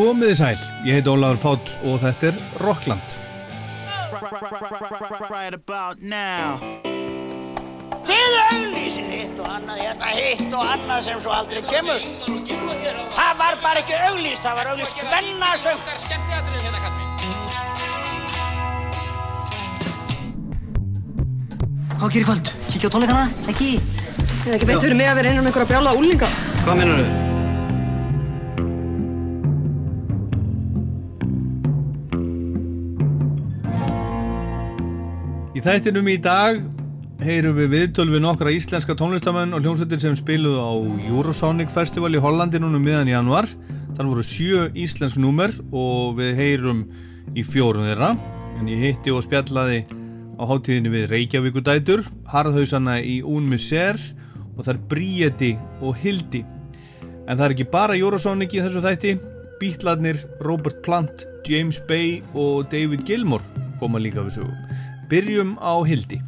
Komiði sæl, ég heit Ólaður Páll og þetta er Rockland. Right about now Þið auðlýsið hitt og annað, hérna hitt og annað sem svo aldrei kemur. Það var bara ekki auðlýst, það var auðlýst hvennasöng. Hvað gerir kvöld? Kikki á tónleikana? Ekki? Ég hef ekki beint fyrir mig að vera einan um einhverja brjála úlinga. Hvað meinar þau? Í þættinum í dag heyrum við viðtöl við nokkra íslenska tónlistamenn og hljómsveitir sem spiluðu á Eurosonic Festival í Hollandi núna miðan í januar. Þar voru sjö íslensk númer og við heyrum í fjórun þeirra. En ég hitti og spjallaði á hátíðinu við Reykjavíkudætur, Harðhausana í Unmiser og það er Bríeti og Hildi. En það er ekki bara Eurosonic í þessu þætti. Bítlarnir Robert Plant, James Bay og David Gilmour koma líka við sögum. Byrjum á Hildi.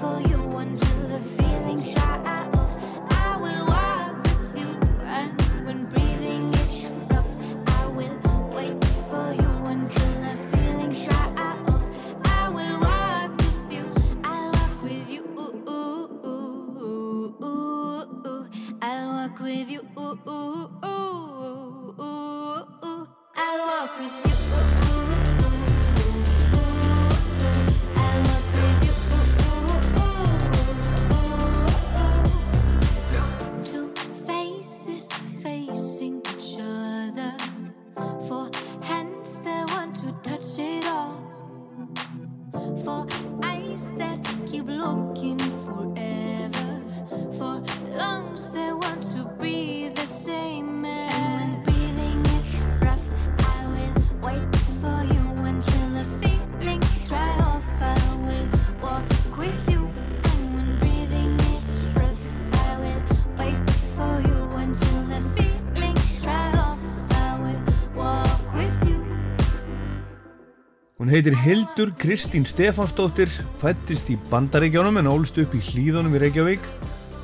For you until the feelings dry off. I will walk with you. Ooh, ooh, ooh, ooh, ooh. I'll walk with you. Ooh, ooh, facing each other. Four hands that want to touch it all. Four eyes that keep looking forever. Four lungs that want Hún heitir Hildur Kristín Stefánsdóttir, fættist í Bandaríkjónum en ólst upp í Hlíðunum í Reykjavík,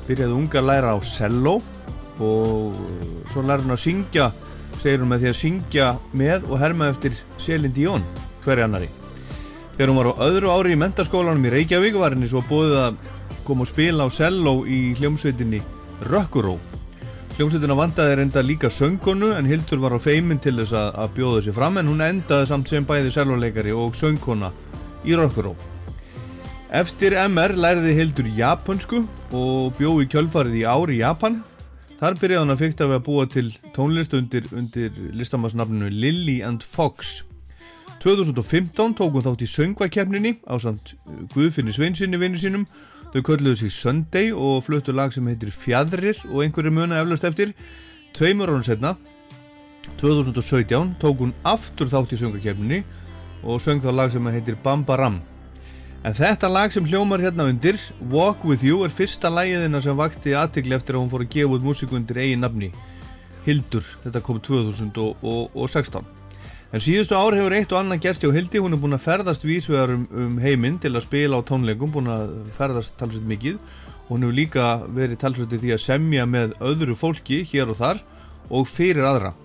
byrjaði unga að læra á cello og svo lærði hún að syngja, segir hún með því að syngja með og herma eftir Selin Dion, hverja annari. Þegar hún var á öðru ári í mentaskólanum í Reykjavík var henni svo búið að koma og spila á cello í hljómsveitinni Rökkuró. Hljómsveitina vandaði reynda líka söngkonu en Hildur var á feimin til þess að, að bjóða sér fram en hún endaði samt sem bæði selvoleikari og söngkona í Rökkuró. Eftir MR læriði Hildur japansku og bjóði kjölfarið í ári í Japan. Þar byrjaði hann að fykta við að búa til tónlist undir, undir listamannsnafninu Lily and Fox. 2015 tók hún þátt í söngvakefninni á samt Guðfinni Sveinsinni vinnu sínum Þau kölluðu sig Sunday og fluttu lag sem heitir Fjadrir og einhverju muna eflaust eftir. Tveimur árun setna, 2017, tók hún aftur þátt í söngakefninni og söng þá lag sem heitir Bambaram. En þetta lag sem hljómar hérna undir, Walk With You, er fyrsta lagiðina sem vakti aðtikli eftir að hún fór að gefa út músiku undir eigin nafni. Hildur, þetta kom 2016. En síðustu ár hefur eitt og annan gerst hjá Hildi, hún er búin að ferðast vísvegar um, um heiminn til að spila á tónleikum, búin að ferðast talsveit mikið og hún hefur líka verið talsveit í því að semja með öðru fólki hér og þar og fyrir aðra.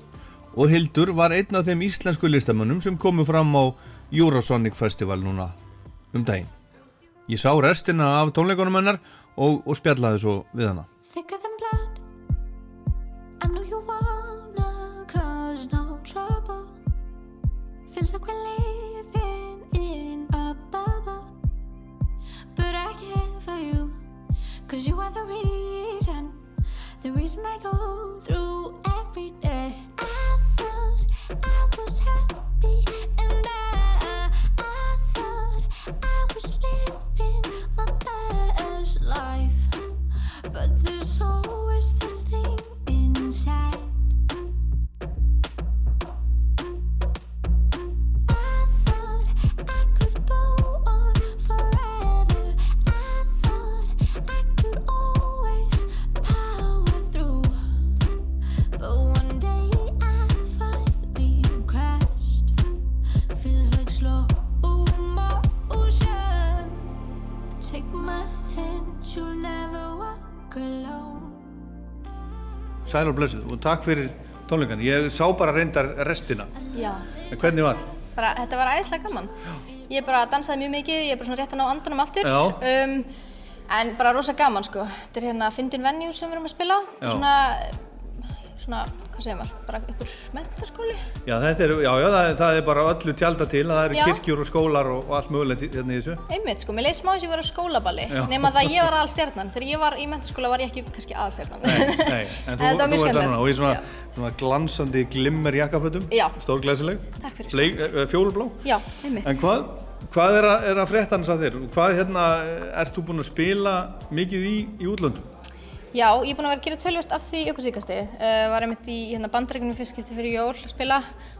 Og Hildur var einn af þeim íslensku listamönnum sem komu fram á Eurosonic Festival núna um daginn. Ég sá restina af tónleikunum hennar og, og spjallaði svo við hana. Feels like we're living in a bubble. But I care for you, cause you are the reason, the reason I go through every day. I thought I was happy, and I, I thought I was living my best life. But there's always this thing sæl og blessuð og takk fyrir tónleikan. Ég sá bara reyndar restina. Já, En hvernig var? bara, þetta var æðislega gaman. Ég bara dansaði mjög mikið, ég er bara svona rétt að ná andanum aftur. Já. Um, en bara rosa gaman sko. Þetta er hérna Fyndin Venue sem við erum að spila á. Þetta Já. er svona, svona, hvað segir maður, bara einhver mentaskóli. Já, þetta er, já, já, það, er- það er bara öllu tjálta til, það eru kirkjur og skólar og, og allt mögulegt hérna í þessu. Einmitt sko, mér leið smá eins og ég var á skólaballi. Nema það að ég var aðalstjarnan. Þegar ég var í mentaskóla var ég ekki kannski aðalstjarnan. Nei, nei, en þú, þú ert það núna og í svona, svona glansandi glimmer jakkafötum, stórglæsileg, Takk fyrir. Bleik, eh, fjólublá. Já, einmitt. En hvað, hvað er að, að frétta hans að þér? Hvað hérna, ert þú búinn að spila mikið í, í útlöndum? Já, ég er búin að vera að gera tölvört af því ykkur síkastið. Uh, var einmitt í hérna, bandarækjunum fyrst skipti fyrir jól að spila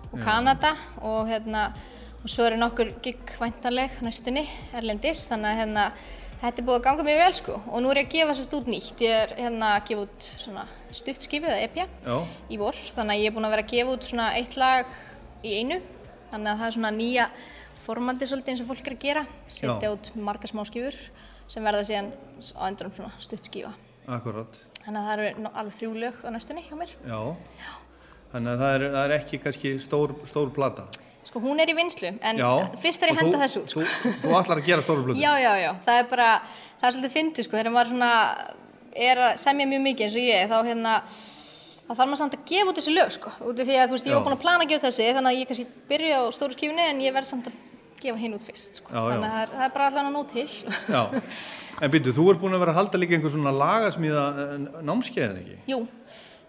og Kanada og hérna og svo eru nokkur gig væntanleg næstunni erlendis. Þannig að hérna þetta er búið að ganga mjög vel sko. Og nú er ég að gefa sérst út nýtt. Ég er hérna að gefa út svona stuttskifu eða EP Já. í vor. Þannig að ég er búin að vera að gefa út svona eitt lag í einu. Þannig að það er svona nýja formandi svolítið eins og fólk er að gera. Setja út margar smá skifur sem verða síðan á endurum svona stuttskifa Akkurat, Þannig að það eru alveg þrjú lög á næstunni hjá mér. já. Þannig að það er, það er ekki kannski stór, stór plata. Sko hún er í vinslu, en Já. fyrst er ég að henda þessu út. Sko. Þú, þú ætlar að gera stóru plötu? Já, já, já. Það er bara, það er svolítið fyndið sko, þegar maður svona er að semja mjög mikið eins og ég, þá hérna, þá þarf maður samt að gefa út þessi lög sko. Út af því að þú veist, ég Já. var búin að plana að gefa þessi, þannig að ég kannski byrja á stóru skífunni en ég verð samt að gefa hinn út fyrst sko. Já, já. Þannig að það er, er bara allavega nóg til. Já. En byrju, þú ert búinn að vera að halda líka einhver svona lagasmíða eh, námskeið, eða ekki? Jú,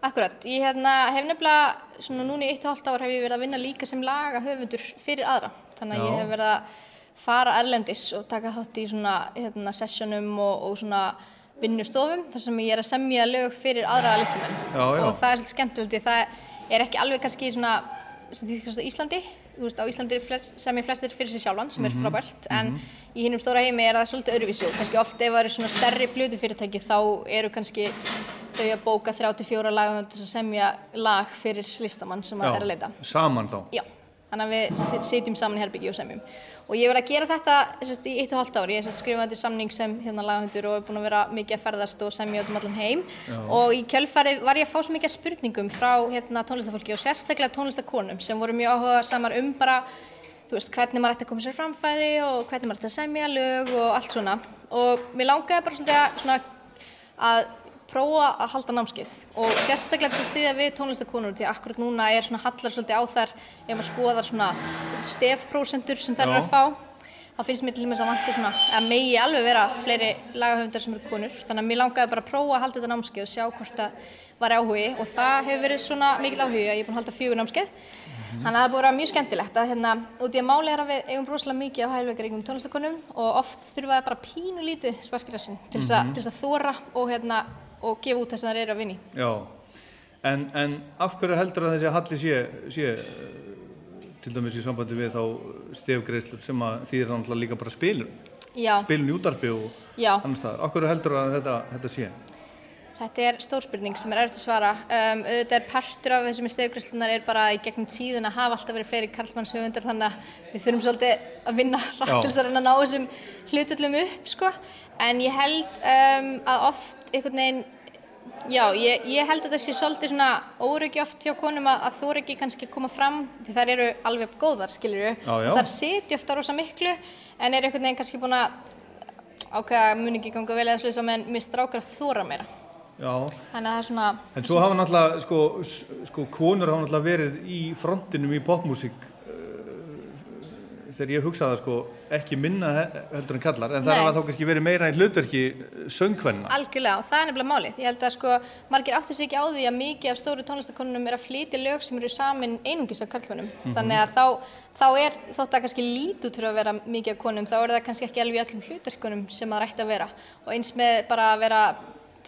akkurat. Ég hérna, hef nefnilega, svona og halvt ár hef ég verið að vinna líka sem laga höfundur fyrir aðra. Þannig að Já. ég hef verið að fara erlendis og taka þátt í svona hérna, sessjónum og, og svona vinnustofum þar sem ég er að semja lög fyrir aðra já. Og það er svolítið skemmtilegt það er ekki alveg kannski svona á Íslandi. Þú veist, á Íslandi er flest, semja flestir fyrir sig sjálfan sem er Mhm. frábært en í hinnum stóra heimi er það svolítið öðruvísi og kannski oft ef það eru svona stærri blötufyrirtæki þá eru kannski þau að bóka 34 lagum til að semja lag fyrir listamann sem að er að leita. Saman þá? Já, þannig að við sitjum saman í herbyggi og semjum. Og ég hef verið að gera þetta sérst, í eitt og hálft ári. Ég hef skrifað þetta samning sem hérna lagahundur og hef búin að vera mikið að ferðast og semja út um allan heim. Og í kjölfarið var ég að fá svo mikið spurningum frá hérna, tónlistafólki og sérstaklega tónlistakonum sem voru mjög áhuga samar um bara veist, hvernig maður ætti að koma sér framfæri og hvernig maður ætti að semja lög og allt svona. Og mér langaði bara svolítið að prófa að halda námskeið og sérstaklega til að styðja við tónlistakonur því að akkurat núna er svona hallar svolítið á þar ef maður skoðar svona stefprósentur sem þær eru að fá þá finnst mér til dæmis að vanti svona að megi alveg vera fleiri lagahöfundar sem eru konur. Þannig að mér langaði bara að prófa að halda þetta námskeið og sjá hvort það var áhugi og það hefur verið svona mikil áhugi að ég er búin að halda fjögur námskeið. Þannig að það búin að vera mjög skemmtilegt að hérna út í að máli er að við eigum rosalega mikið af hægveikaríkum tónlistakonum og oft þurfa það bara pínu lítið sparkirassin til þess til þess að þóra og hérna og gefa út þess að það eru að vinni Já. En, en af hverju heldur að þessi halli sé, sé eh, til dæmis í sambandi við þá stefgreislur sem að þýðir náttúrulega líka bara spilun, Já, spilun í útarpi og já. annars staðar. Af hverju heldur að þetta, þetta sé? Þetta er stór spurning sem er erfitt að svara. Um, auðvitað er partur af þessum stegugræslunar er bara í gegnum tíðin að hafa alltaf verið fleiri karlmannshöfundar þannig að við þurfum svolítið að vinna rætt til þess að reyna að ná þessum hlutullum upp sko. En ég held um, að oft einhvern veginn, já, ég, ég held að þetta sé svolítið svona óryggi oft hjá konum að, að þú er ekki kannski koma fram því þær eru alveg góðar, skiljur Já, já. Þar sitja ofta rosa miklu en er einhvern veginn kannski búin að ákveða muni ekki ganga vel eða slúðis að menn mist rákar að þóra meira. Já. Þannig að það er svona, En svo hafa náttúrulega, sko, sko, konur hafa náttúrulega verið í frontinum í popmusík uh, þegar ég hugsaði það, sko, ekki minna he- heldur en kallar, en það Nei. hafa þá kannski verið meira í hlutverki söngvenna. algjörlega, og það er nefnilega málið. Ég held að sko, margir átti sig ekki á því að mikið af stóru tónlistakonunum er að flytja lög sem eru samin einungis af karlmönnum. Þannig að þá, þá er, þótt að kannski lít út fyrir að vera mikið af konum, þá er það kannski ekki alveg í öllum hlutverkunum sem það ætti að vera. Og eins með bara að vera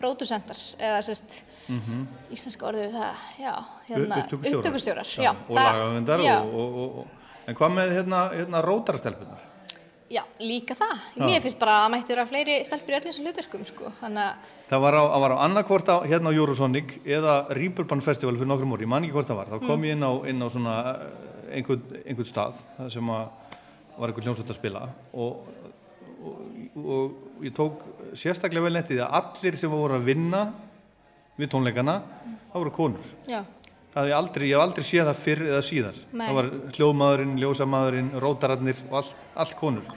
pródusentar, eða sérst, íslenska orðið við það, já, hérna, Upptökustjórar. Já, já. og já. og, og, og, og, en hvað með hérna, hérna rótarastelpunar? Já, líka það. Mér finnst bara að mætti vera fleiri stelpur í öllum þessum hlutverkum, sko. Þannig að Það var á, á annarkvort á, hérna á Eurosonic eða Reeperbahn Festival fyrir nokkrum orði, ég man ekki hvort það var. Þá kom ég inn á, inn á svona eh, einhvern, einhvern stað sem var einhvern hljómsveit að spila og, og, og ég tók sérstaklega vel nettið að allir sem voru að vinna við tónleikana, það voru konur. Já, Það hef ég aldrei, ég hef aldrei séð það fyrr eða síðar. Nei. Það var hljóðmaðurinn, ljósamadurinn, rótararnir og allt, allt konur.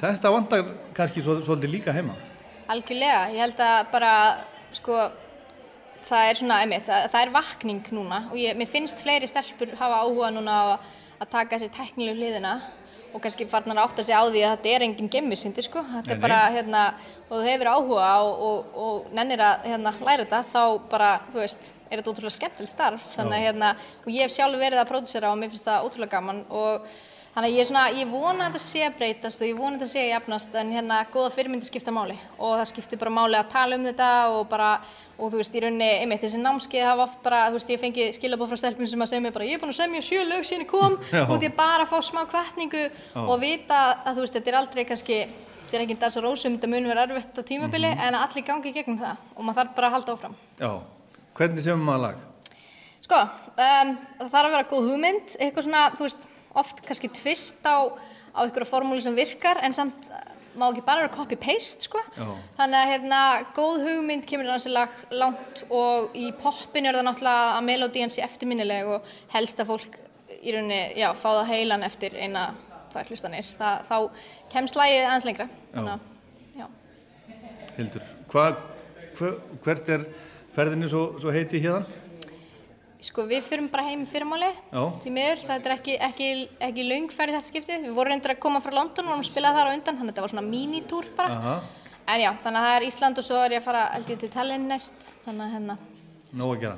Þetta vantar kannski svo, svolítið líka heima. algjörlega. Ég held að bara, sko, það er svona, einmitt, að, það er vakning núna og ég, mér finnst fleiri stelpur hafa áhuga núna að, að taka þessi teknilegu hliðina og kannski farnar að átta sig á því að þetta er engin gemmisindi, sko. Þetta er bara, hérna, og þú hefur áhuga og, og, og nennir að hérna, læra þetta, þá bara, þú veist, er þetta ótrúlega skemmtilegt starf. Þannig að, hérna, og ég hef sjálf verið að pródusera og mér finnst það ótrúlega gaman og Þannig að ég, er svona, ég vona að þetta sé að breytast og ég vona að þetta sé að jafnast en hérna góða fyrirmyndi skipta máli. Og það skiptir bara máli að tala um þetta og bara, og þú veist, í rauninni, einmitt, þessi námskeið hafa oft bara, þú veist, ég fengi skilabóð frá stelpum sem að segja mér bara, ég er búin að semja sjö lög síðan ég kom og ég bara fá smá kvartningu og vita að, þú veist, þetta er aldrei kannski, þetta er ekki dans að rósum, þetta mun vera erfitt á tímabili en að allir gangi gegnum það og maður þarf bara að Já. Oft kannski tvist á, á einhverja formúli sem virkar en samt uh, má ekki bara vera copy-paste, sko. Já. Þannig að hérna, góð hugmynd kemur lag langt og í poppin er það náttúrulega að melodían sé eftirminnileg og helst að fólk í rauninni, já, fá það heilan eftir eina, tvær hlustanir. Það, þá kemst lagið aðeins lengra. Þannig að, já. Hildur, hva, hva, hvert er ferðinni svo, svo heiti hérna? Sko við fyrum bara heim í fyrramálið, því miður, það er ekki, ekki, ekki löng ferð í þetta skiptið. Við vorum reyndir að koma frá London og vorum að spila þar á undan, þannig að þetta var svona mínitúr bara. Aha, En já, þannig að það er Ísland og svo er ég að fara ég til Tallinn næst, þannig að hérna,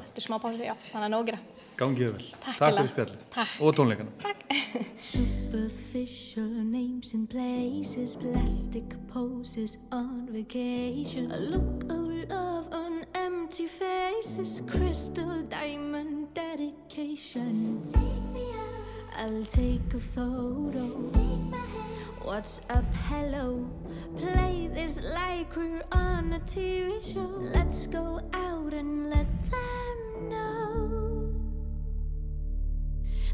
eftir smá pásu, já, þannig að nóg að gera. Gangið vel. Takk Takk fyrir spjallið. Takk. Og tónleikana. Superficial names and places, plastic poses on vacation. A look of love on empty faces, crystal diamond dedication. Take me out. I'll take a photo. Take my hand. What's up, hello? Play this like we're on a TV show. Let's go out and let them know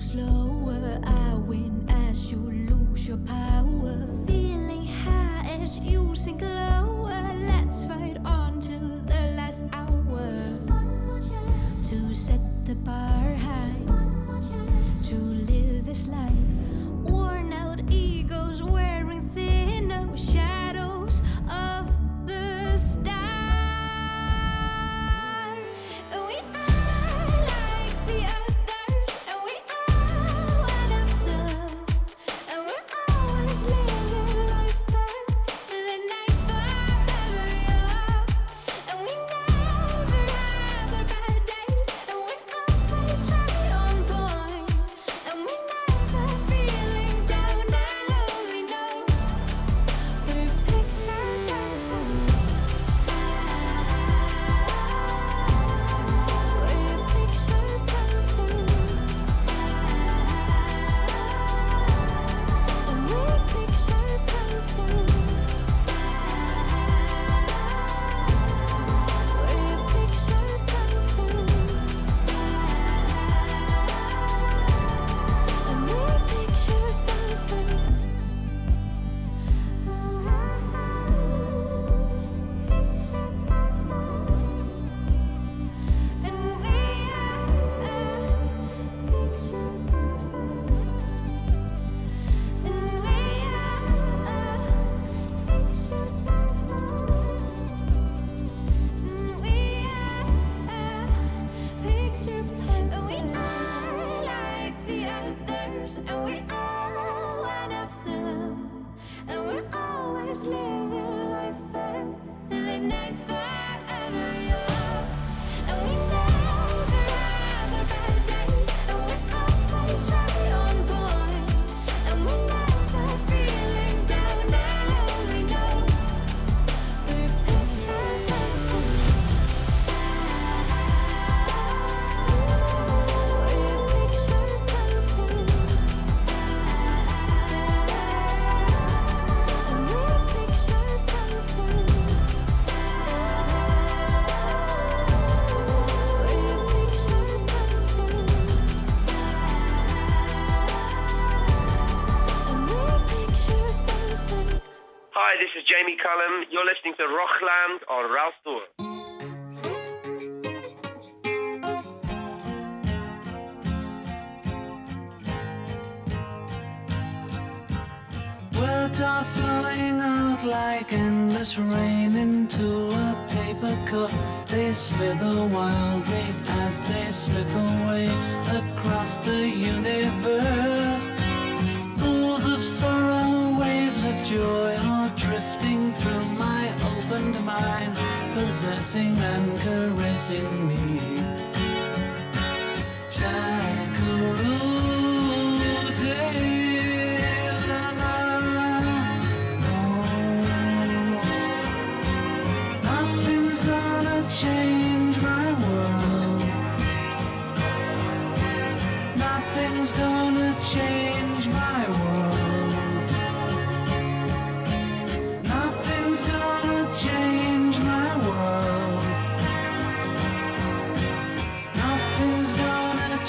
slower. I win as you lose your power. Feeling high as you sink lower. Let's fight on till the last hour. To set the bar high. To live this life.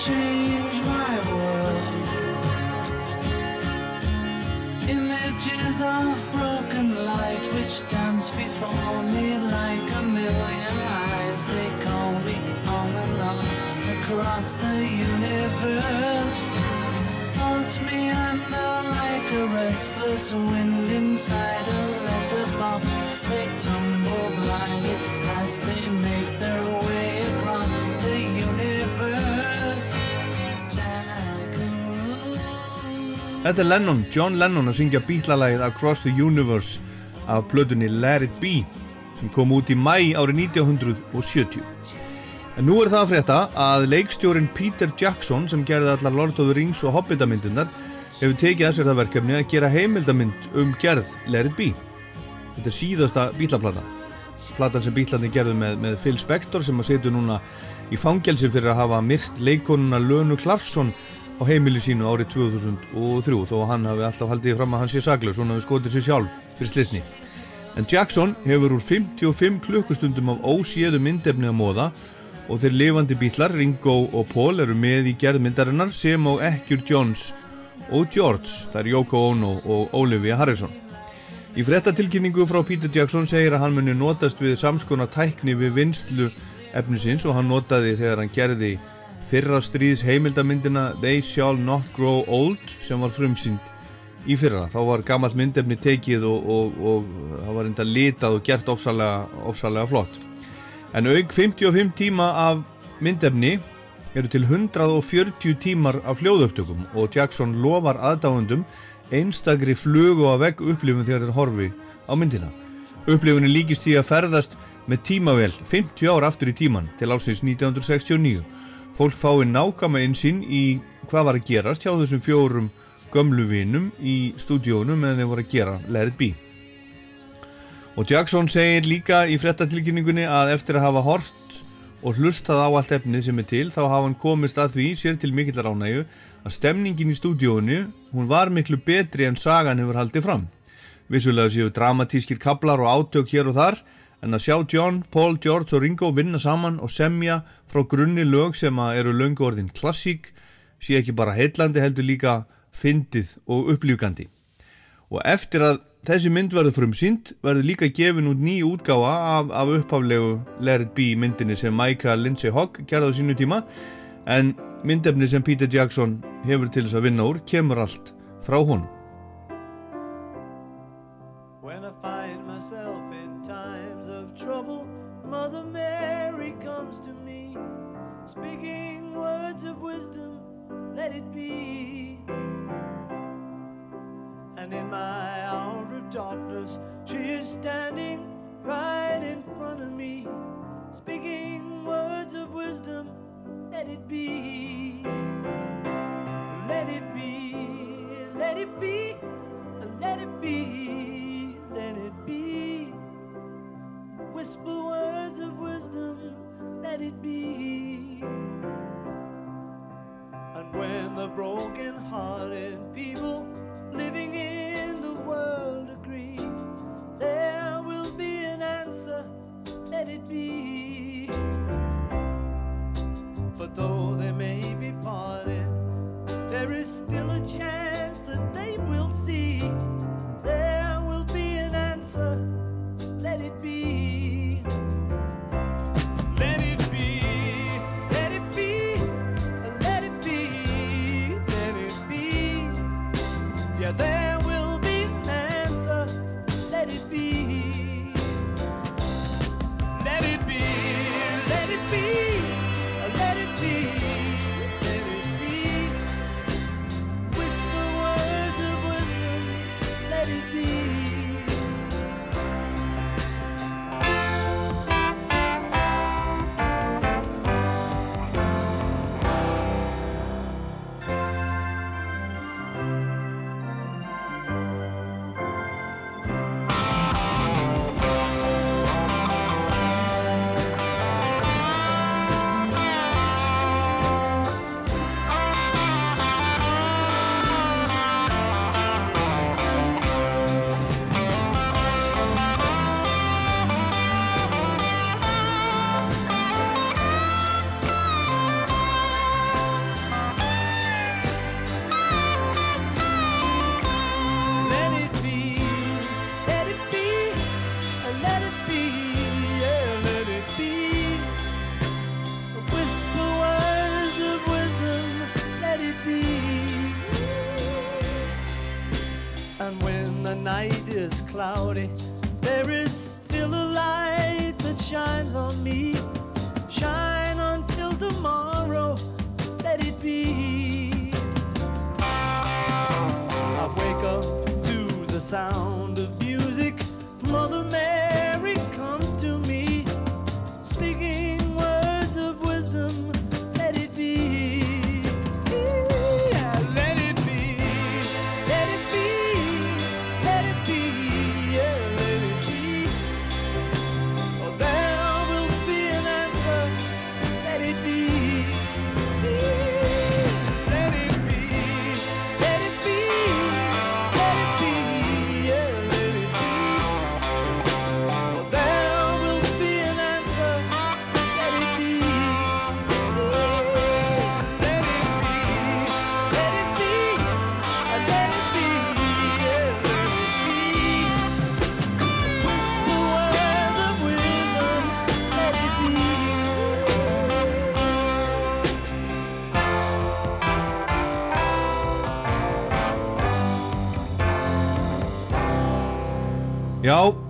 Change my world. Images of broken light which dance before me like a million eyes. They call me on and on across the universe. Thoughts meander like a restless wind inside a letterbox. They tumble blindly as they Þetta er Lennon, John Lennon að syngja bítlalagið Across the Universe af plötunni Let It Be sem kom út í mæ árið 1970. En nú er það að frétta að leikstjórin Peter Jackson sem gerði allar Lord of the Rings og Hobbitamindunar hefur tekið að sér það verkefni að gera heimildamind um gerð Let It Be. Þetta er síðasta bítlaplata. Platan sem bítlandi gerði með, með Phil Spector sem að setja núna í fangelsi fyrir að hafa myrt leikonuna Lönu Clarkson á heimili sínu árið 2003 þó að hann hafi alltaf haldið fram að hann sé saglaus svona við skotið sér sjálf fyrir slisni. En Jackson hefur úr 55 klukkustundum af óséðu myndefni að móða og þeir lifandi bítlar Ringo og Paul eru með í gerðmyndarinnar sem á ekkjur Jones og George, það er Yoko Ono og Olivia Harrison. Í frettatilkynningu frá Peter Jackson segir að hann muni notast við samskona tækni við vinslu efnisins og hann notaði þegar hann gerði fyrra stríðs heimildamyndina They Shall Not Grow Old sem var frumsýnd í fyrra. Þá var gammalt myndefni tekið og, og, og það var enda litað og gert ofsalega, ofsalega flott. En auk 55 tíma af myndefni eru til 140 tímar af hljóðupptökum og Jackson lofar aðdáðundum einstakri flugu á vegg upplifun þegar þeir horfi á myndina. Upplifunni líkist því að ferðast með tímavel 50 ár aftur í tíman til ásins 1969. Fólk fái nákama einsinn í hvað var að gerast hjá þessum fjórum gömlu vinum í stúdíónu meðan þeir voru að gera Let It Be. Og Jackson segir líka í frettatilkynningunni að eftir að hafa hort og hlustað á allt efnið sem er til þá hafa hann komist að því sér til mikillar ánægju að stemningin í stúdíónu hún var miklu betri en sagan hefur haldið fram. Vissulega séu dramatískir kablar og átök hér og þar en að sjá John, Paul, George og Ringo vinna saman og semja frá grunni lög sem eru löngu orðin klassík sé ekki bara heillandi heldur líka fyndið og upplýfgandi. Og eftir að þessi mynd verður frumsýnd verður líka gefin út ný útgáfa af, af upphaflegu Let It Be myndinni sem Michael Lindsay Hogg gerði á sínu tíma en myndefni sem Peter Jackson hefur til þess að vinna úr kemur allt frá honum. Let it be. Let it be, let it be, let it be, let it be. Whisper words of wisdom, let it be. And when the broken hearted people living in the world agree, there will be an answer, let it be. For though they may be parted, there is still a chance that they will see. There will be an answer, let it be.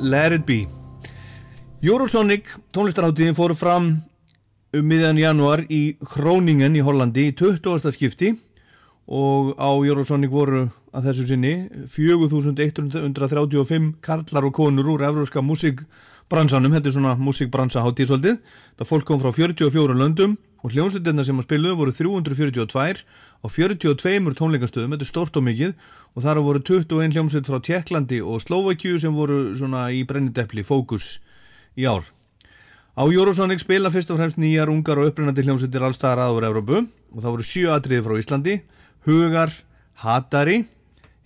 Let It Be Eurosonic tónlistarháttíðin fór fram um miðjan januar í Hróningen í Hollandi í 20. skipti og á Eurosonic voru að þessu sinni 4135 karlar og konur úr evróska músikbransanum, þetta er svona músikbransa háttíð svolítið, það fólk kom frá 44 löndum og hljómsveitirna sem að spiluðu voru 342 á 42 tónleikastöðum, þetta er stort og mikið og þar voru 21 hljómsveit frá Tjekklandi og Slovakíu sem voru svona í brennidepli fókus í ár. Á Eurosonic spila fyrst og fremst nýjar ungar og upprennandi hljómsveitir allstaðar aður Európu og það voru sjö atriði frá Íslandi, Hugar, Hatari,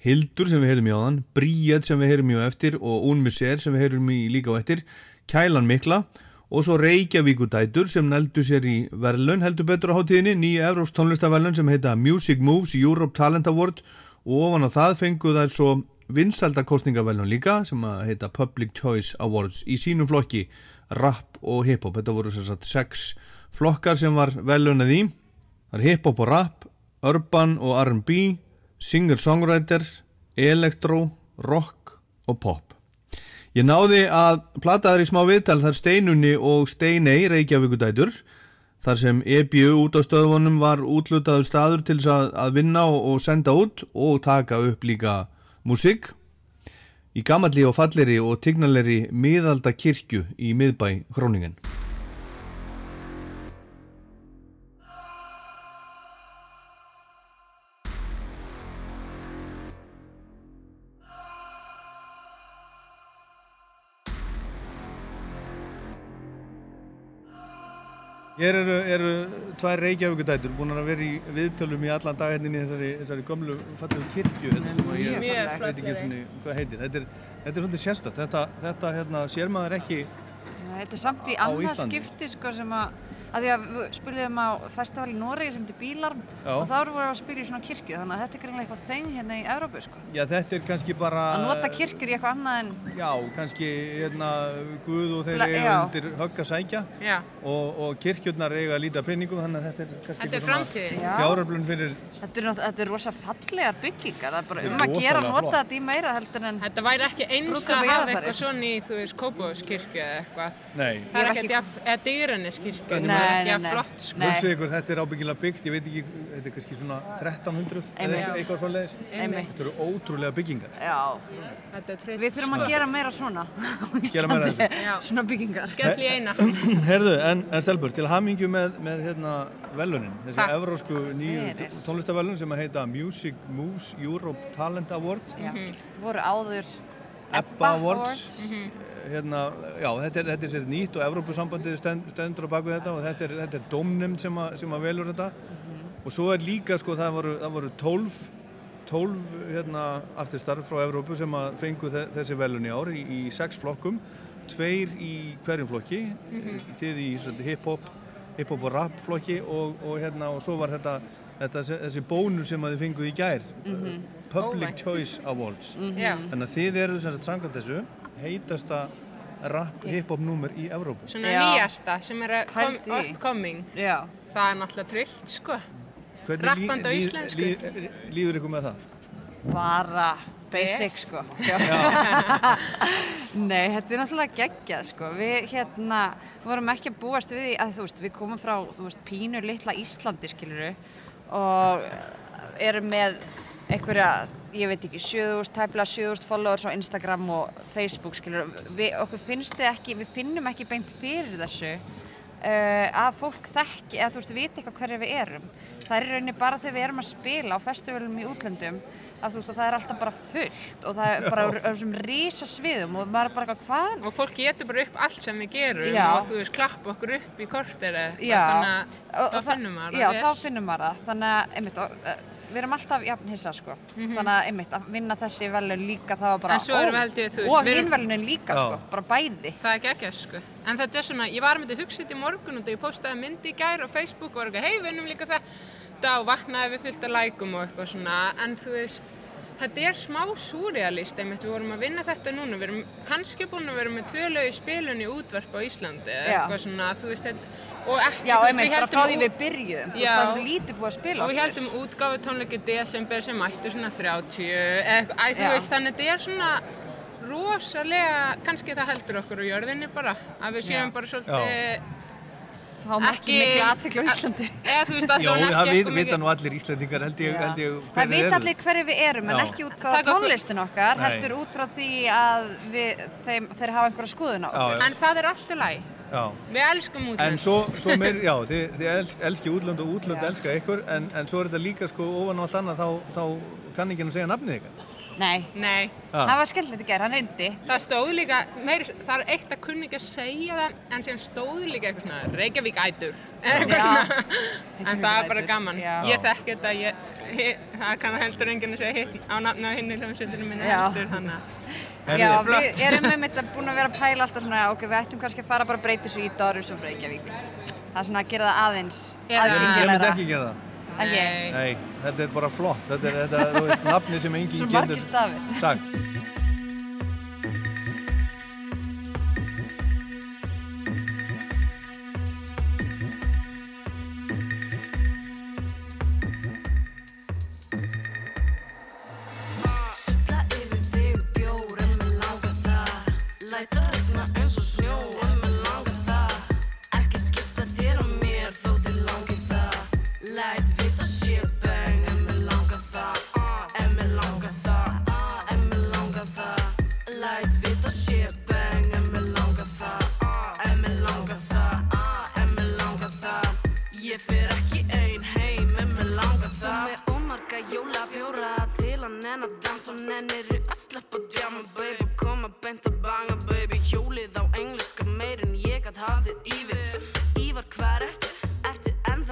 Hildur sem við heyrum í áðan, Bríet sem við heyrum í á eftir og Unmiser sem við heyrum í líka á eftir, Kælan Mikla og svo Reykjavíkudætur sem neldu sér í verðlun heldur betur á hátíðinni, nýja Evróps tónlistaverlun sem heita Music Moves Europe Talent Award. Og ofan á það fengu þær svo vinsaldakostningaverlun líka sem heita Public Choice Awards í sínum flokki rap og hip-hop, þetta voru sagt sex flokkar sem var velunað í. Það er hip-hop og rap urban og R&B singer-songwriter, elektro rock og pop Ég náði að plata þær í smá viðtal þar Steinunni og Steinei Reykjavíkudætur þar sem EBU út á stöðvonum var útlutaður staður til að, að vinna og senda út og taka upp líka músík í gamalli og falleri og tignaleri miðalda kirkju í miðbæ Hróningen. Hér eru, eru tvær Reykjavíkudætur búin að vera í viðtölum í allan dag hérna í þessari, þessari gömlu fallegu kirkju hérna, sem ég veit ekki hvað heitir. Þetta er, þetta er svolítið sérstætt. Þetta, þetta hérna, sér maður ekki Þetta er samt í annað skipti sko sem að, að því að við spiliðum á festival í Noregi sem til Bílarm Já. og þá erum við að spila í svona kirkju þannig að þetta er greinlega eitthvað þeng hérna í Európu sko. Já, þetta er kannski bara... Að nota kirkjur í eitthvað annað en Já, kannski hérna, Guð og þeir eiga undir högg að sækja og, og kirkjurnar eiga að líta peningum þannig að þetta er kannski Þetta er framtíðin. Já. fjáröflun fyrir þetta er, er rosa fallegar byggingar, það er bara um að gera að nota þetta í meira heldur en Þetta væri ekki eins að og hafa eitthvað svona í, þú veist, Kópavóðskirkju eða eitthvað. Nei. Það er ekkert ekki- jafn, eða Dýraniskirkju, það Nei, er nei, ekki jafn nei. flott, sko. Nei. Hugsið ykkur, þetta er ábyggilega byggt, ég veit ekki, þetta er kannski svona 1300 eða Einmitt. eitthvað- eitthvað svo leiðis. Einmitt. Þetta eru ótrúlega byggingar. Já, Þetta er treyst. við þurfum að gera meira svona á Gera meira af Íslandi, svona byggingar. Skell í eina. Herðu, en, en Stelbur, til hamingju með, með hérna velunin, þessi Takk. evrósku nýju tónlistavelun sem að heita Music Moves Europe Talent Award, Já. voru áður EBBA Awards. Hérna, já, þetta er, þetta er sér nýtt og Evrópusambandið stend, stendur á baku þetta og þetta er, þetta er domnum sem, að- sem að velur þetta. Og svo er líka, sko, það voru, það voru 12, 12 hérna, artistar frá Evrópu sem að fengu þe þessi velun í ár í, í sex flokkum, tveir í hverjum flokki, þið í hip-hop, hip-hop og rap flokki og, og, hérna, og svo var þetta, þetta þessi bónus sem að þið fengu í gær, Public Óvænt. Choice Awards. Já. Þannig að þið eru sem sagt samkvæmt þessu heitasta rap hip-hop númer í Evrópu. Svona Já. nýjasta sem er upcoming. Já, Það er náttúrulega trillt, sko. Hvernig Rappandi á lí- íslensku. lí- líður ykkur með það? bara basic sko. Nei, þetta er náttúrulega geggjað sko. Við hérna vorum ekki að búast við því að þú veist, við komum frá þú veist, pínur litla Íslandi skiluru og erum með einhverja, ég veit ekki, 7000, tæplega 7000 followers á Instagram og Facebook skiluru. Við, okkur finnst þið ekki, við finnum ekki beint fyrir þessu uh, að fólk þekki, eða þú veist, viti eitthvað hverju við erum. Það er rauninni bara þegar við erum að spila á festivalum í útlöndum að þú veist, og það er alltaf bara fullt og það er bara á þessum rísa sviðum og maður er bara eitthvað, hvað? Og fólk getur bara upp allt sem við gerum Já. og þú veist, klappa okkur upp í kortir eða Já, þannig að þá finnum maður Já, það þá vel. finnum maður það. Þannig að, einmitt, og, uh, við erum alltaf jafn hissa, sko. Þannig að, einmitt, að vinna þessi velun líka, það var bara. En svo erum við held ég, þú veist, og hinn velunin líka, Já. sko, bara bæði. Það er geggjast, sko. En þetta er svona, ég var með þetta hugsið í morgun og ég postaði myndi í gær á Facebook og var eitthvað, hei, vinnum líka þetta og vaknaði við fullt af lækum og eitthvað svona, en þú veist, þetta er smá súrealist, einmitt, við vorum að vinna þetta núna, við erum kannski búin að vera með tvö lög í spilun í útvarp á Íslandi, eitthvað svona, þú veist, þetta- og ekki, Já, þú veist, einmitt, við bara héldum frá því við byrjuðum. Þú veist, það er svo lítið búið að spila Og við heldum útgáfu tónleiki desember sem mættu svona 30, eða æ, þú veist, þannig að þetta er svona rosalega, kannski það heldur okkur á jörðinni bara, að við séum Já. bara svolítið, Fáum ekki miklu aðtekla á Íslandi. eða þú veist, allavega það ekki vit, eitthvað vita mikið. nú allir Íslandingar held ég, held ég Það eru. allir hverju við erum, en Já. ekki út frá tónlistin okkar, heldur út frá því að við, þeim, þeir hafa einhverja skoðun á Já, okkur. já. En það er alltaf læg. Já. Við elskum útlönd. En svo, svo meir, já, þið, þið els, elski útlönd og útlönd Já. elska ykkur, en, en svo er þetta líka sko ofan á allt annað, þá, þá kann ekki að segja nafnið ykkar. Nei, Nei, Ha. það var skemmtilegt í gerð, hann reyndi. það stóð líka, meir, það er eitt að kunni ekki að segja það, en síðan stóð líka eitthvað svona Reykjavík ætur, eitthvað svona. En það er bara gaman. já. Ég þekki þetta, ég, ég, það kann heldur enginn að segja hitt á nafna á hinni hljómsveitinu minni heldur, þannig að. Já, við erum með mitt að búin að vera að pæla alltaf svona, ok, við ættum kannski að fara bara að breyta þessu í Doris og Reykjavík. Það er svona að gera það aðeins Eða- Ég myndi ekki gera það. Nei. Nei, þetta er bara flott. Þetta er, þetta, þú veist, nafni sem enginn Svo margir stafir. sagt.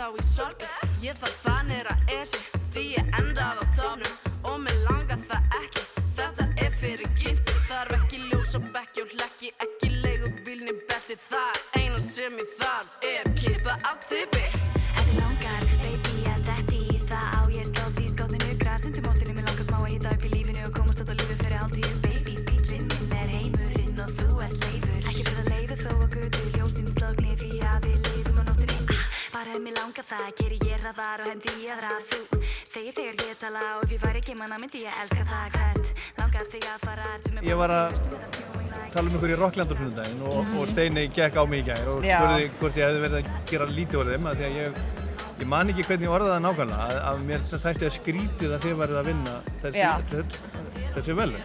Ennþá í sorg? Ég þarf þannig að esi Því ég endað á um ykkur í Rockland á sunnudaginn og, og Steini gekk á mig í gær og spurði hvort ég hefði verið að gera lítið úr þeim því að ég, ég man ekki hvernig það nákvæmlega að, að mér þætti að skrítið að þið værið að vinna þessi. Þessi, velun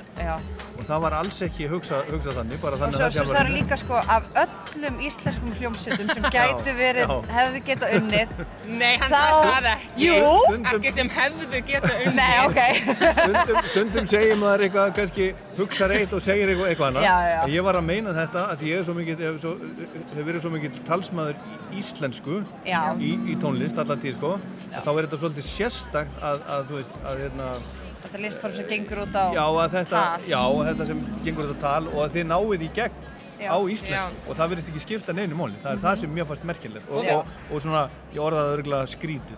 og það var alls ekki hugsa, hugsa þannig bara Og þannig svo, að svo það sagði líka sko af öllum íslenskum hljómsveitum sem gætu verið, hefðu geta unnið Nei, hann Þá- sagði það ekki. Jú. Ekki sem hefðu geta unnið. Nei, ok. stundum, stundum segir maður eitthvað kannski hugsa reitt og segir eitthvað, eitthvað annað Já, já. en ég var að meina þetta að ég er svo hef, svo, hef verið svo mikið talsmaður í íslensku í, í tónlist allar tíð sko að þá er þetta svolítið sérstakt að, að veist að hérna Þetta listform sem gengur út á já þetta tal. já þetta sem gengur þetta tal og að þið náið í gegn Já. á íslensku og það verðist ekki skipta neinu máli það er það sem mér fannst merkilegt og, og, og svona ég orðaði örgulega skrítið.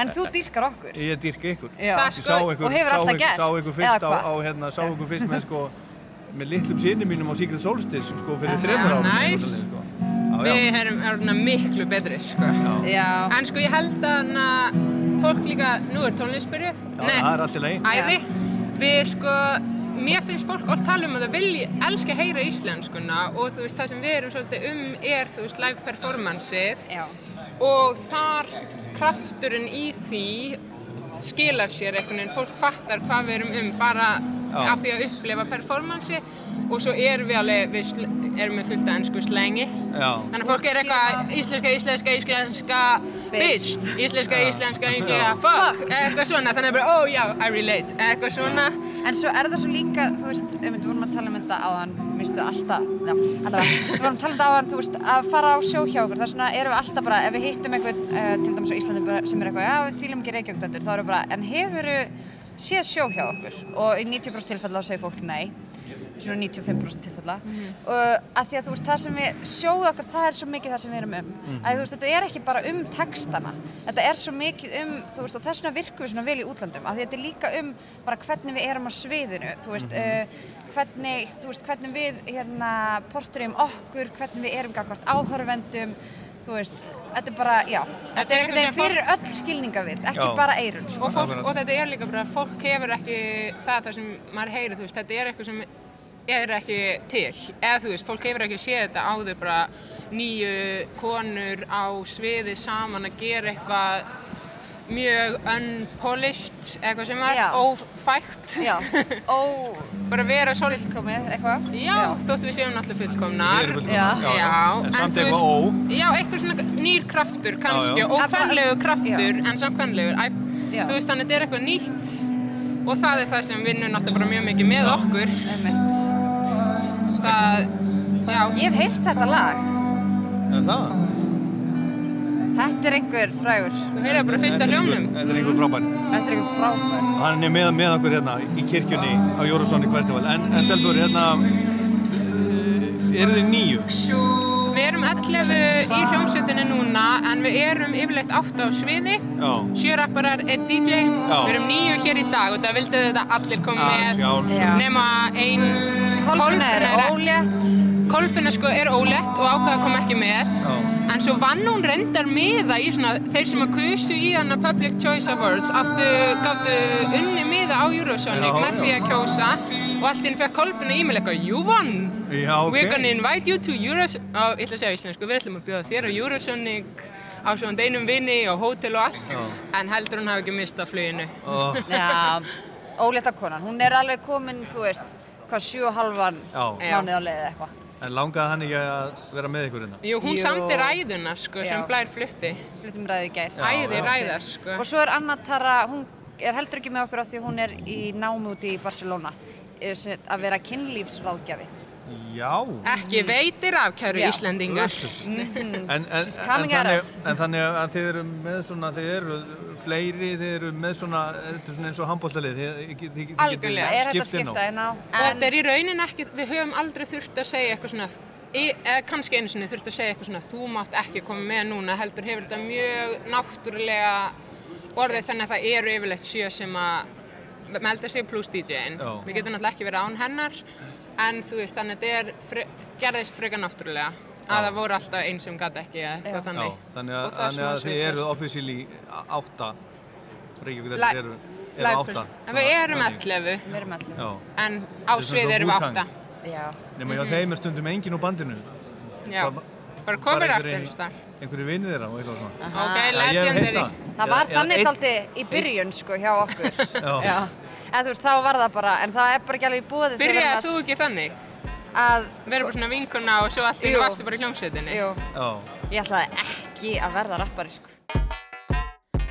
En þú dýrkar okkur Ég dýrka ykkur. Það sko- sá ykkur, og hefur sá alltaf gert, sá ykkur fyrst á, á hérna, sá ykkur fyrst með sko, með litlum sinni mínum á Secret Solstice sko fyrir Aha, þreymur árum. Við erum orðina miklu betri, sko. Já. En sko, ég held að na, fólk líka, nú er tónlistbyrjuð. Já, það er allt í lagi. Æði. Við sko, mér finnst fólk oft tala um að það vilji elska að heyra íslenskuna og þú veist, það sem við erum svolítið um er, þú veist, live performanceið. Já. Og þar krafturinn í því skilar sér einhvern veginn, fólk fattar hvað við erum um bara Já. af því að upplifa performansi og svo erum við alveg, við erum með fullt af ennsku slengi Já. þannig að fólk er eitthvað íslenska, íslenska, íslenska bitch, íslenska, íslenska, íslenska fuck, eitthvað svona, þannig að bara, oh já, I relate, eitthvað svona. En svo er það svo líka, þú veist, við vorum að tala um þetta áðan, minnstu alltaf, já, alltaf, við vorum að tala um þetta áðan, þú veist, að fara á sjó hjá okkur, það er svona, erum við alltaf bara, ef við hittum einhvern, uh, til dæmis á Íslandi bara, sem er eitthvað, já, við fýlum ekki Reykjavík-döndur, við bara, en hefur séð sjó hjá okkur? Og í 90% tilfella segir fólk nei, svona 95% tilfella, og að því að þú veist, það sem við sjóðu okkur, það er svo mikið það sem við erum um, að þú veist, þetta er ekki bara um textana, þetta er svo mikið um, þú veist, og þess vegna virkum við svona vel í útlandum, að því þetta er líka um bara hvernig við erum á sviðinu, þú veist, uh, hvernig, þú veist, hvernig við hérna portræum okkur, hvernig við erum gagvart áhörvendum, þú veist, þetta er bara, já, þetta er einhvern veginn fyrir öll skilningavind, ekki Já. bara eirun, sko. og, fólk, og þetta er líka bara, fólk hefur ekki það sem maður heyrir, þú veist, þetta er eitthvað sem er ekki til, eða þú veist, fólk hefur ekki séð þetta áður bara nýju konur á sviði saman að gera eitthvað mjög unpolished, eitthvað sem er Já. ófægt Já, ó... bara vera svolítið Fullkomið, eitthvað? Já, þóttu við séum náttúrulega fullkomnar já, já. já, En samt eitthvað ó. Já, eitthvað svona nýr kraftur kannski, Já, já. ókvæmlegu kraftur en samt kvæmlegur Já. Þú veist, þannig þetta er eitthvað nýtt og það er það sem vinnur náttúrulega bara mjög mikið með okkur Það, já Ég hef heyrt þetta lag Er það? Þetta er einhver frægur. Þú heyrði bara fyrsta er einhver- Þetta er einhver frábær. Þetta er einhver frábær. Hann er með, með okkur hérna í kirkjunni á Eurosonic Festival. En, en Telbur, hérna, eh, eru þið nýju? Við erum 11 í hljómsveitinu núna en við erum yfirleitt 8 á sviði. Já. Sjö rapparar, einn DJ Já. Við erum nýju hér í dag og það vildu þetta allir koma Já, með. nema ein Kolfinna er ólétt. Kolfinna sko er ólétt og ákveða kom ekki með en svo vann hún reyndar miða í svona þeir sem að kusu í hana Public Choice Awards áttu, gáttu unni miða á Eurosonic með því að kjósa og allt inn fekk Kolfinna e-mail eitthvað You won! Já, ok. We're gonna invite you to Eurosonic og ég ætla að segja íslensku, við ætlum að bjóða þér á Eurosonic á svona einum vinni og hótel og allt Já. en heldur hún hafi ekki mistað fluginu Ó. Já, ólétta konan Hún er alveg komin, þú veist hvað, sjú og halvan Já. mánuð á leið eða eitthvað En langaði hann ekki að vera með ykkur hérna? Jú, hún Jú. samti ræðuna sko sem. Blær flutti Fluttum ræði í gær Æði ræðar sko Og svo er Anna Tara, hún er heldur ekki með okkur af því hún er í námi úti í Barcelona sem- að vera kynlífsráðgjafi Já. Ekki veitir af kæru Já. Íslendingar Mhm. En, en, en, She's coming at þannig, us. en þannig að þið eru með svona, þið eru fleiri, þið eru með svona, þetta er svona eins og handbóltalið, þið, þið, þið, Algjörlega. Er þetta skipt inn á. skipta inn á Og þetta er í raunin ekki, við höfum aldrei þurft að segja eitthvað svona, í- eða kannski einu sinni þurft að segja eitthvað svona, þú mátt ekki koma með núna, heldur hefur þetta mjög náttúrulega orðið þannig að það eru yfirleitt sjö sem að melda sig pluss DJ-in. Við getum náttúrulega ekki verið án hennar, en þú veist, þannig að þetta er, fre, gerðist frekar náttúrulega, að það voru alltaf einn sem gæti ekki eða eitthvað Já, þannig. þannig að, er þannig að þið switch eru fyrst. officially átta Reykjavík þetta eru Eða Live átta. En við erum 11, Við erum 11. Já. en á er svið erum við Wu-Tang. 8. Já. Nefnum hjá þeim er stundum engin úr bandinu. Já, Bara- komir aftur þar. Einhverju vinnir þeirra og eitthvað svona. Ok, legendary. það. Var þannig taldi í byrjun sko hjá okkur. Já. En þú veist, þá var það bara, en það er bara ekki alveg í búið Byrjaði þú ekki þannig? Að vera bara svona vinkona og svo allt í Jú. einu varstu bara í hljómsveitinni? Jú. Já. Ég ætlaði ekki að verða rappari sko.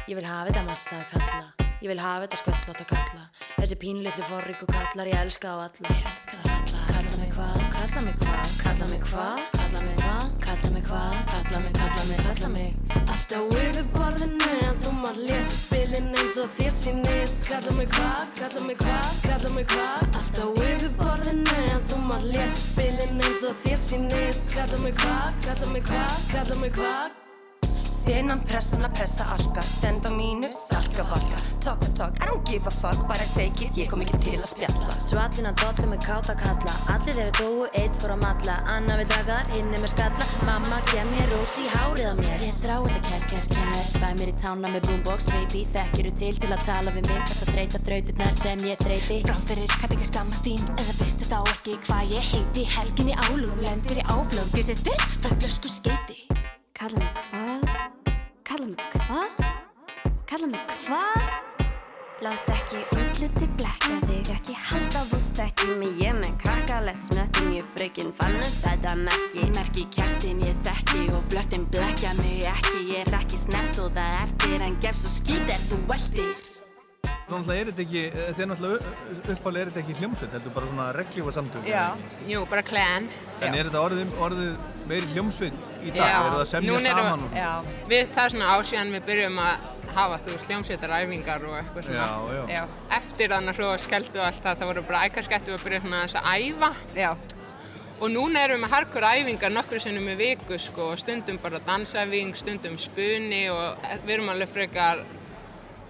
Ég vil hafa þetta massaða kalla Ég vil hafa þetta sköllóta kalla Þessi pínlillu forríku kallar Ég elska á alla Ég elska á alla Kalla mig hvað, kalla mig hvað Kalla mig hvað, kalla mig hvað Kalla mig hvað, kalla mig, kalla mig, kalla mig Alltaf yfir borðinu en þú mátt lesa spilin eins og þér sýnist Kalla mig hvað, kalla mig hvað, kalla mig hvað Alltaf yfir borðinu en þú mátt lesa spilin eins og þér sýnist Kalla mig hvað, kalla mig hvað, kalla mig hvað Senan pressan að pressa alka. Stend á mínu, salka valka. Talk the talk, I don't give a fuck Bara take it, ég kom ekki til að spjalla. Svallin að dollu með káta kalla. Allir þeirra dóu, eitt fór á matla Anna vil dragar, hinn er með skalla. Mamma gef mér rós í hárið á mér. Ég þrá þetta cash, cash, cash. Fæ mér í tána með boombox, baby. Þekkir þú til til að tala við mig? Þetta þreita þrautirnar sem ég þreiti Framfyrir, kann ekki skammast þín. Eða veistu þá ekki hvað ég heiti. Helgin í álugum, lendir í áflögum. Bjössi þurr, frá flösku skeiti Kalla mig hvað? Kalla mig hvað? Kalla mig hvað? Lát ekki útliti blekka þig Ekki halda þú þekki mig Ég með krakkalett snöttin Ég frökin fann upp þetta merki Merki kjartin ég þekki og flörtin blekja mig ekki Ég er ekki snert og það ertir En gef svo skít er þú veldir Náttúrulega er þetta ekki, þetta er náttúrulega uppálega er þetta ekki hljómsveit, heldur bara svona reglífa samtök. Já, jú, bara clan. En er þetta orðið, orðið meiri hljómsveit í dag? Er það að semja saman? við- svona? Við, það er svona ársíðan við byrjum að hafa þú hljómsveitaræfingar og eitthvað svona. Já, já. Eftir þannig að svo skelltu allt það, það voru bara ækarskettu að byrja svona þess að æfa. Já. Og núna erum við með hardcore æfingar nokkru sinnum í viku sko og stundum bara dansæfing, stundum spuni og við erum alveg frekar,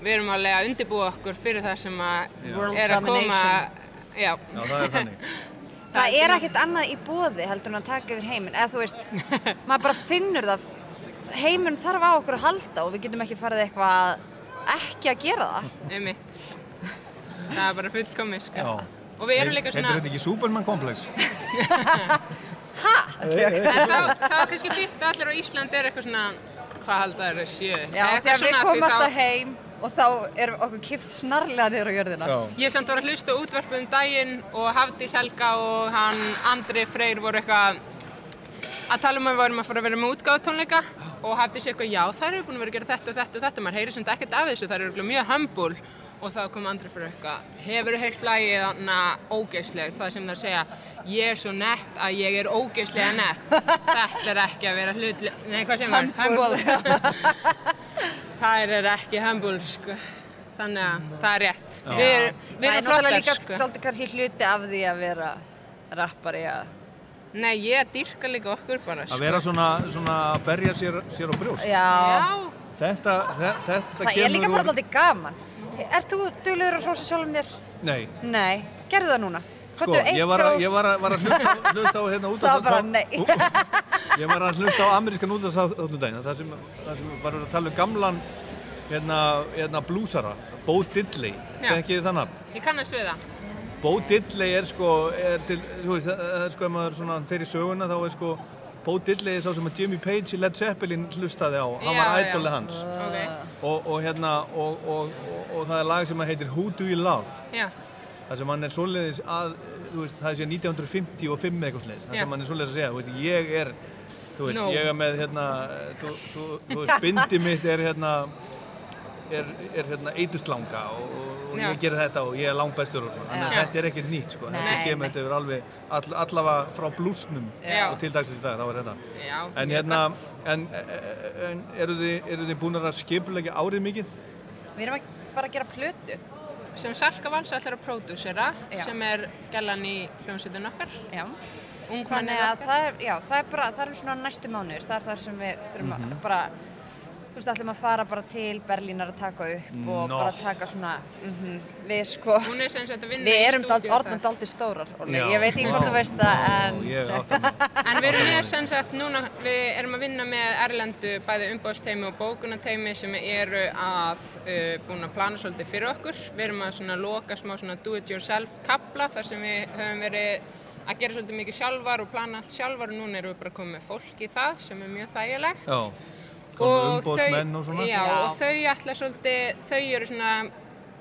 við erum alveg að undirbúa okkur fyrir það sem að er að koma, já. Já, það er þannig. Það er ekkert annað í bóði heldur en að taka yfir heiminn. Eða þú veist, maður bara finnur það, heiminn þarf á okkur að halda og við getum ekki farið eitthvað ekki að gera það. Einmitt. Það er bara fullkomið sko. Já. Og við erum líka svona... Heitir þetta ekki Superman komplex? En þá, þá er kannski að allir á Íslandi er eitthvað svona, hvað halda þeir að séu? Já, þegar við svona, komum alltaf heim og þá er okkur kipt snarlega niður á jörðina. Ég samt var að hlusta á útvarpu um daginn og Hafdís Helga og hann Andri Freyr voru eitthvað að tala um að við varum að fara að vera með útgáðutónleika og Hafdís eitthvað, já þær eru búin að vera að gera þetta og þetta og þetta, maður heyri samt ekkert af þessu, þær eru mjög humble og þá kom Andri Freyr eitthvað, hefur þú heyrt lagið þarna ógeðsleg, það sem þær segja, ég er svo nett að ég er ógeðslega nett, þetta er ekki að vera hlutlega, nei hvað sem er, Humble. þær er ekki humble, sko. Þannig að það er rétt. Já. Við erum, við Það er erum náttúrulega flottar, líka sko. stolti kannski hluti af því að vera rappari að... Nei, ég dýrka líka okkur bara, sko. Að vera svona, svona að berja sér, sér á brjóst? Já. Þetta, þe- þetta Það er líka bara alltaf gaman. Ert þú duglegur að hrósa sjálfum þér? Nei. Nei. Gerðu það núna. Sko, ég var, ég var, að, var að hlusta, hlusta á hérna út Það var bara nei. Ég var að hlusta á amerískan út af þáttum daginn, það sem, það sem var að tala um gamlan hérna, hérna blúsara, Bo Diddley, Já. þekkið þið þannig? Ég kannast við það. Bo Diddley er sko, er til, þú veist, það það er sko, ef maður í söguna þá er sko, Bo Diddley er sá sem að Jimmy Page í Led Zeppelin hlustaði á, hann Já, var ædolið hans. Ok. Og, og hérna, og, og, og, og það er lag sem heitir Who Do You Love? Það sem hann er svoleiðis að, veist, það er síðan 1955 eða eitthvað svoleiðis. Það sem hann er svoleiðis að segja, veist, ég er, þú veist, No. ég er með, hérna, þú, þú, þú veist, bindi mitt er, hérna, er, er hérna, eiturslanga og, og Já. ég ger þetta og ég er langbæstur og svona. Þannig að þetta er ekkert nýtt, sko. Þetta kemur, þetta er alveg, all, allavega frá blúsnum Já. og til dagsins í dag, þá er þetta. Já, En hérna, en, en eru þið, þið búin að skipulegja árið mikið? Við erum að fara að gera plötu. Sem Salka Vals ætlar að pródúsera, sem er gellan í hljómsveitin okkar. Já. Þannig að það er, já, það er bara, það er svona næstu mánuður, það er þar sem við þurfum Mhm. að bara þú veist, ætlum að fara bara til Berlínar að taka upp og Nó. bara taka svona, mm við sko, Hún er við erum orðnum daldi stórar, Óli, Já. ég veit ekki hvort þú veist það, en. En við erum með sem sagt núna, við erum að vinna með Erlendu bæði umbóðsteimi og bókunateimi sem eru að uh, búin að plana svolítið fyrir okkur. Við erum að svona loka smá svona do it yourself kapla þar sem við höfum verið að gera svolítið mikið sjálfar og plana allt sjálfar og núna erum við bara komið með fólk í það sem er mjög þægilegt. Já, komið umbóðsmenn og svona. Já, Já. og þau ætla svolítið, þau eru svona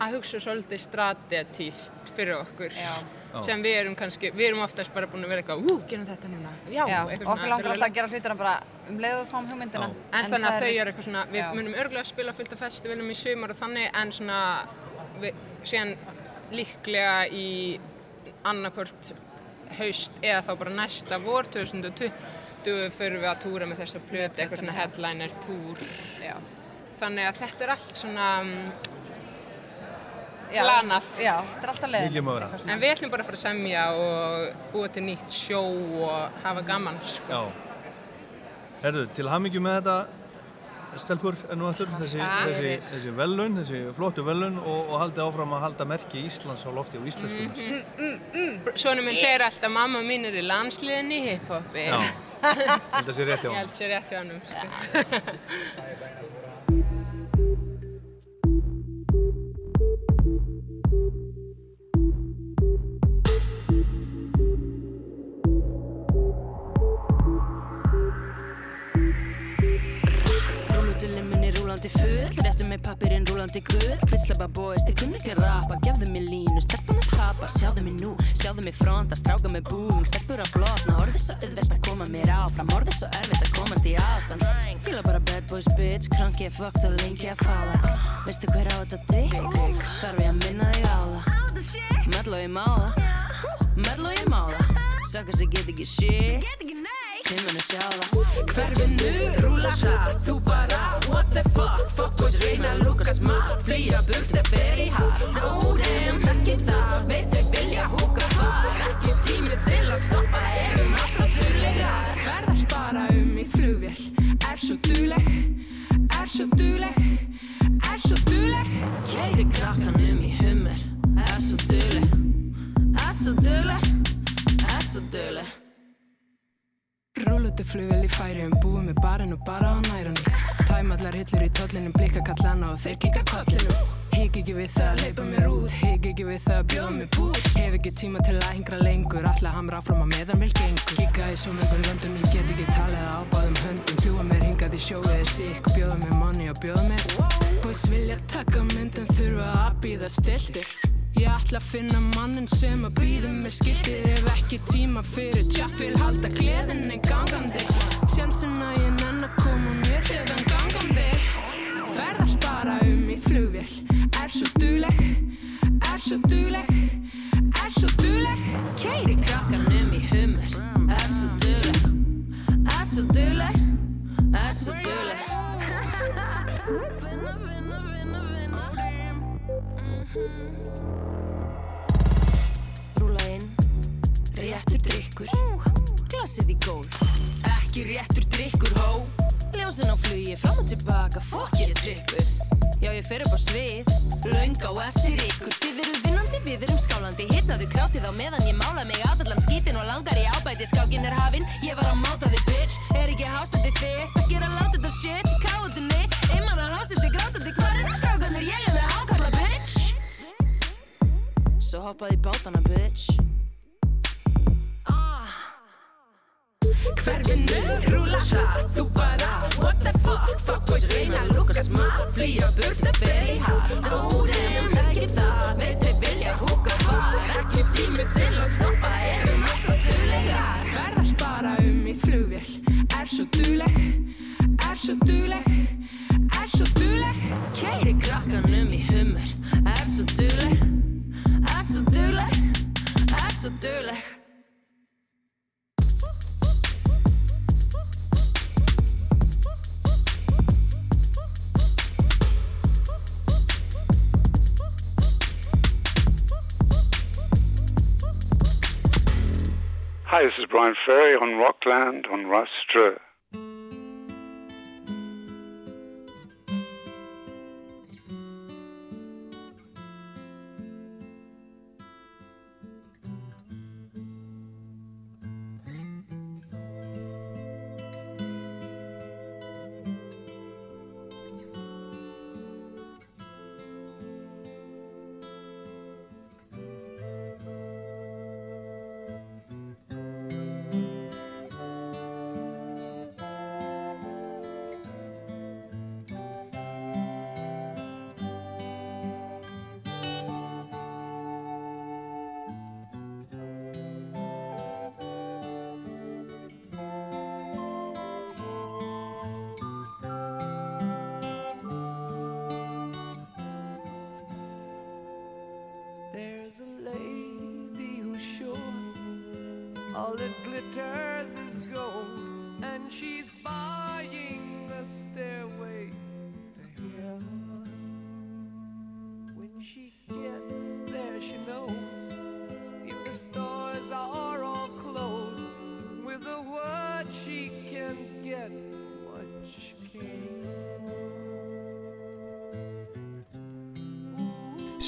að hugsa svolítið strategíst fyrir okkur. Já. Sem við erum kannski, við erum oftast bara búin að vera eitthvað, ú, gerum þetta núna. Já, okkur langar alltaf að gera hlutina bara um leiðu fáum hugmyndina. En, þannig að þau er- eru eitthvað svona, við Já. munum örgulega að spila fullt af festivalum í sumar og þannig en svona, við, síðan líklega í annarkvört haust eða þá bara næsta vor 2020 fyrir við að túra með þessa plötu, eitthvað svona headliner túr. Já. Þannig að þetta er allt svona Já. planað. Já, þetta er alltaf leiðin. Mikið mögura. En við ætlum bara að fara að semja og búa til nýtt sjó og hafa gaman, sko. Já. Herðu, til hamingju með þetta stelpur ennú aftur, þessi, Takk þessi, þessi velun, þessi flottu velun og, og haldið áfram að halda merki Íslands á lofti og íslenskunum. Mm, Svonu minn segir alltaf mamma mín er í landsliðinni hip-hopi. Já, held að sé rétt hjá hann. held sér rétt hjá hann sko. rúlandi full Réttu með pappirinn rúlandi gull. Kvistlaba boys, þið kunni ekki rappa. Gefðu mig línu, stelpunars pappa Sjáðu mig nú, sjáðu mig fronta Stráka með búing, stelpur að blotna Orðið svo auðvelt að koma mér áfram. Orðið svo erfitt að komast í aðstand. Fíla bara bad boys bitch. Kranki er fucked og lengi að fála Veistu hver á þetta dick? Þarf ég að minna þig á það? Medlo ég má það Medlo ég má það Sökar sig get ekki shit Fimmunni sjá það Hverfinu rúla hratt Þú bara what the fuck? Boys reyna að lúka smart Flýja burt ef fer í hart Oh damn, ekki það Veit þau vilja húka far Ekki tími til að stoppa Erum alltaf duglegar Ferðast bara um í flugvél Er svo dugleg Er svo dugleg Er svo dugleg Keiri krakkan um í hummer Er svo dugleg Er svo dugleg Dugleg Rúlutu flugvel í færium Búið með barinn og bara á nærunum Tæmallar hillur í tollinum Blika kallana og þeir kika kollinum. Hig ekki við það að leipa mér út Hig ekki við það að bjóða mér búð. Hef ekki tíma til að hingra lengur Alla hamra áfram að meðan vel gengur. Gigga í svo mörgum löndum Ég get ekki talið á báðum höndum. Fljúa mér hingað í sjóið er sikk Bjóða mér money og bjóða mér. Boys vilja taka myndin þurfa að býða stiltir Ég ætla að finna mannin sem að býða með skiltið. Ef ekki tíma fyrir tjapp vil halda gleðinni gangandi. Sjansinn að ég nenn að koma mér hérðan gangandi. Ferðast bara um í flugvél. Er svo dugleg, er svo dugleg, er svo dugleg. Keiri krakkan um í hummer Er svo dugleg Er svo dugleg Er svo dugleg. Vinna, vinna, vinna, vinna. Rúla Glasið í gólf. Ekki réttur drikkur hó. Ljósin á flugi fram og tilbaka Fokk ég er trippuð Já ég fer upp á svið Laung á eftir ykkur. Þið eruð vinnandi, við erum skálandi. Hittaðu krátið á meðan ég mála mig. Aðallan skítin Og langar í ábæti, skákin er hafin Ég var að máta þig bitch. Er ekki hásandi þitt? Að gera láta þetta shit káðunni Einmann að hásandi grátandi Hvar eru strákanir, ég Svo hoppaði bátana bitch Hverfinu rúla hratt, þú bara What the fuck, fuck boys reyna að lúka smart Flýja burt að fer í hart Oh damn, ekki það, veit þau vilja húka far. Ekki tími til að stoppa, erum alltaf duglegar Ferðast bara um í flugvél Er svo dugleg, er svo dugleg, er svo dugleg. Keiri krakkan um í hummer Er svo dugleg Er svo dugleg Er svo dugleg Hi, this is Brian Ferry on Rockland on Rustra.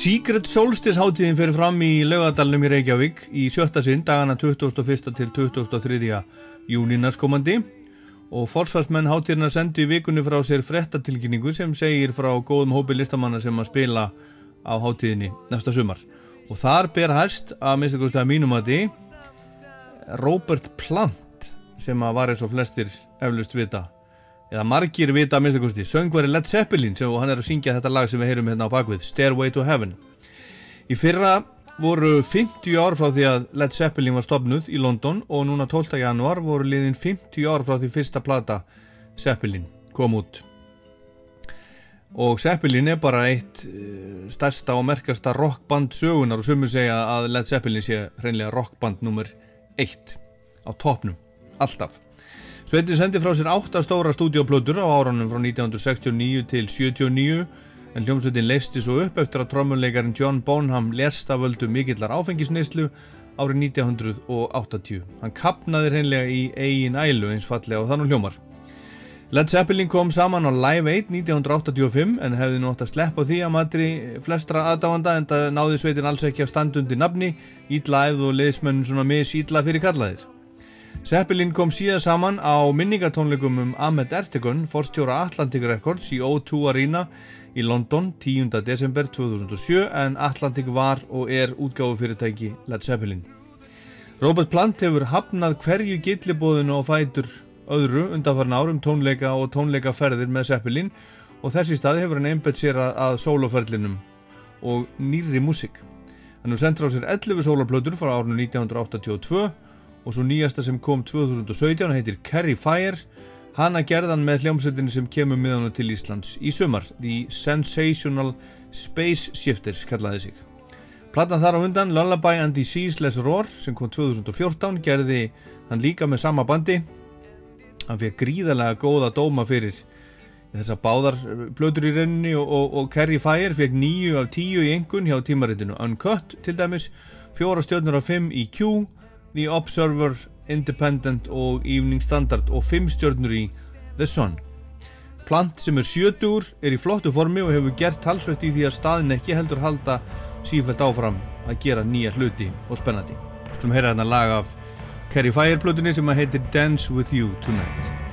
Secret Solstice hátíðin fyrir fram í laugadalunum í Reykjavík í sjötta sinn dagana 21. til 23. júni næstkomandi og forsvarsmenn hátíðina sendu í vikunni frá sér frettatilkynningu sem segir frá góðum hópi listamanna sem að spila á hátíðinni næsta sumar og þar ber hæst að minnst ekki að mínum að því Robert Plant sem að var eins og flestir eflust vita eða margir vita að minnst ekki söngvari Led Zeppelin sem hann er að syngja þetta lag sem við heyrum hérna á bakvið Stairway to Heaven í fyrra voru 50 ár frá því að Led Zeppelin var stopnud í London og núna 12. januar voru liðin 50 ár frá því fyrsta plata Zeppelin kom út og Zeppelin er bara eitt eh, stærsta og merkasta rockband sögunar og sumur segja að Led Zeppelin sé hreinlega rockband nummer 1 á topnum, alltaf Sveitin sendi frá sér átta stóra stúdioplötur á árunum frá 1969 til 79 en hljómsveitin leisti svo upp eftir að trommunleikarin John Bonham lest af völdu mikillar áfengisneislu árið 1980. Hann kapnaði hreinlega í eigin ælu eins fallega og þannig hljómar. Led Zeppelin kom saman á Live 8 1985 en hefði nótt að sleppa því að matri flestra aðdáanda en það náði sveitin alls ekki að standa undir nafni, ítla æfð og liðsmenn svona misítla fyrir kallaðir. Zeppelin kom síðan saman á minningatónleikum um Ahmed Ertegun, forstjóra Atlantic Records í O2 Arena í London 10. desember 2007 en Atlantic var og er útgáfu fyrirtæki Led Zeppelin. Robert Plant hefur hafnað hverju gillibóðinu og fætur öðru undanfarn árum tónleika og tónleikaferðir með Zeppelin og þessi staði hefur hann einbett sér að, soloferlinum og nýri músik. Hann hefur sendt frá sér 11 soloplötur frá árunum 1982 og svo nýjasta sem kom 2017 heitir Carrie Fire. Hana gerðan með hljómsveitinni sem kemur með hann til Íslands í sumar The Sensational Space Shifters kallaði sig. Platan þar á undan Lullaby and the Ceaseless Roar sem kom 2014 gerði hann líka með sama bandi. Hann fekk gríðarlega góða dóma fyrir þessar báðar blöður í rauninni og, og, og Carrie Fire fekk 9 af 10 í engun hjá tímaritinu Uncut til dæmis, fjóra stjórnur af 5 í Q The Observer, Independent og Evening Standard og 5 stjórnur í The Sun. Plant sem er sjötur, er í flottu formi og hefur gert talsvert í því að staðin ekki heldur halda sífælt áfram að gera nýja hluti og spennandi. Skulum heyra hérna lag af Carrie Fire plötunni sem heitir Dance With You Tonight.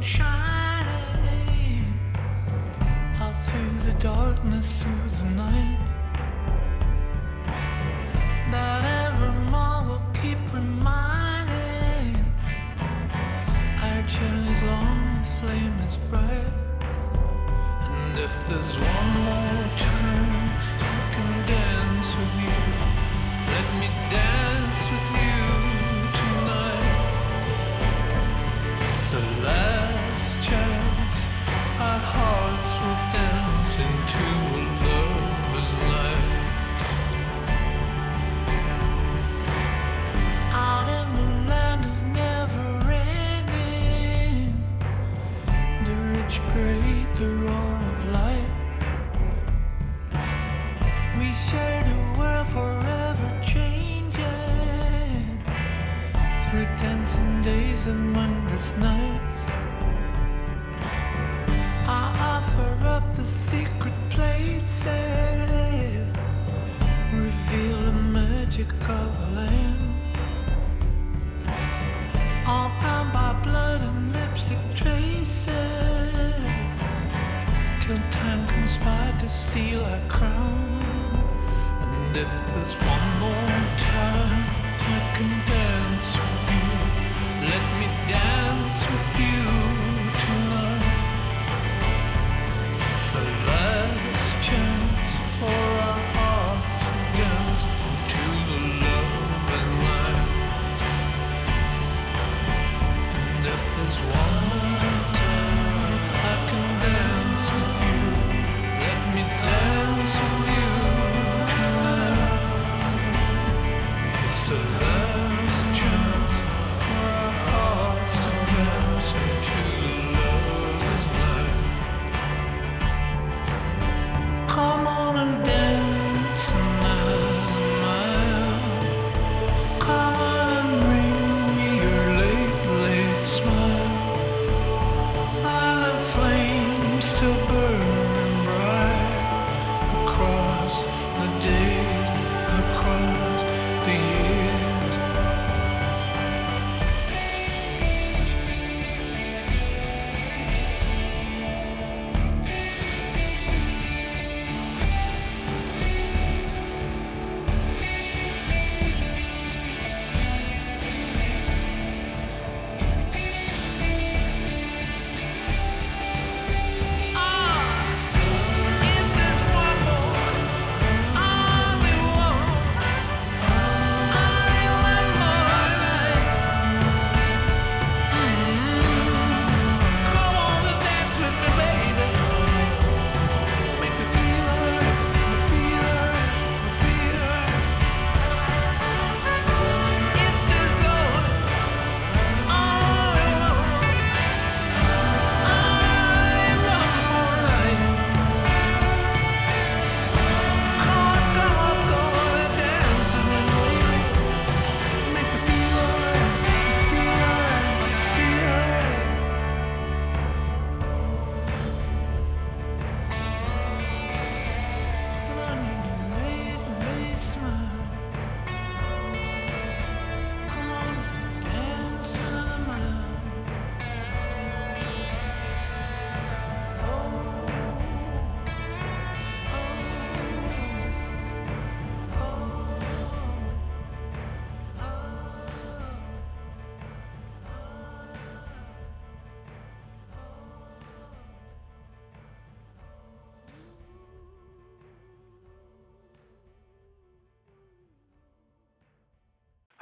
Shining out through the darkness, through the night. That evermore will keep reminding our journey's long, the flame is bright. And if there's one more time I can dance with you, let me dance land.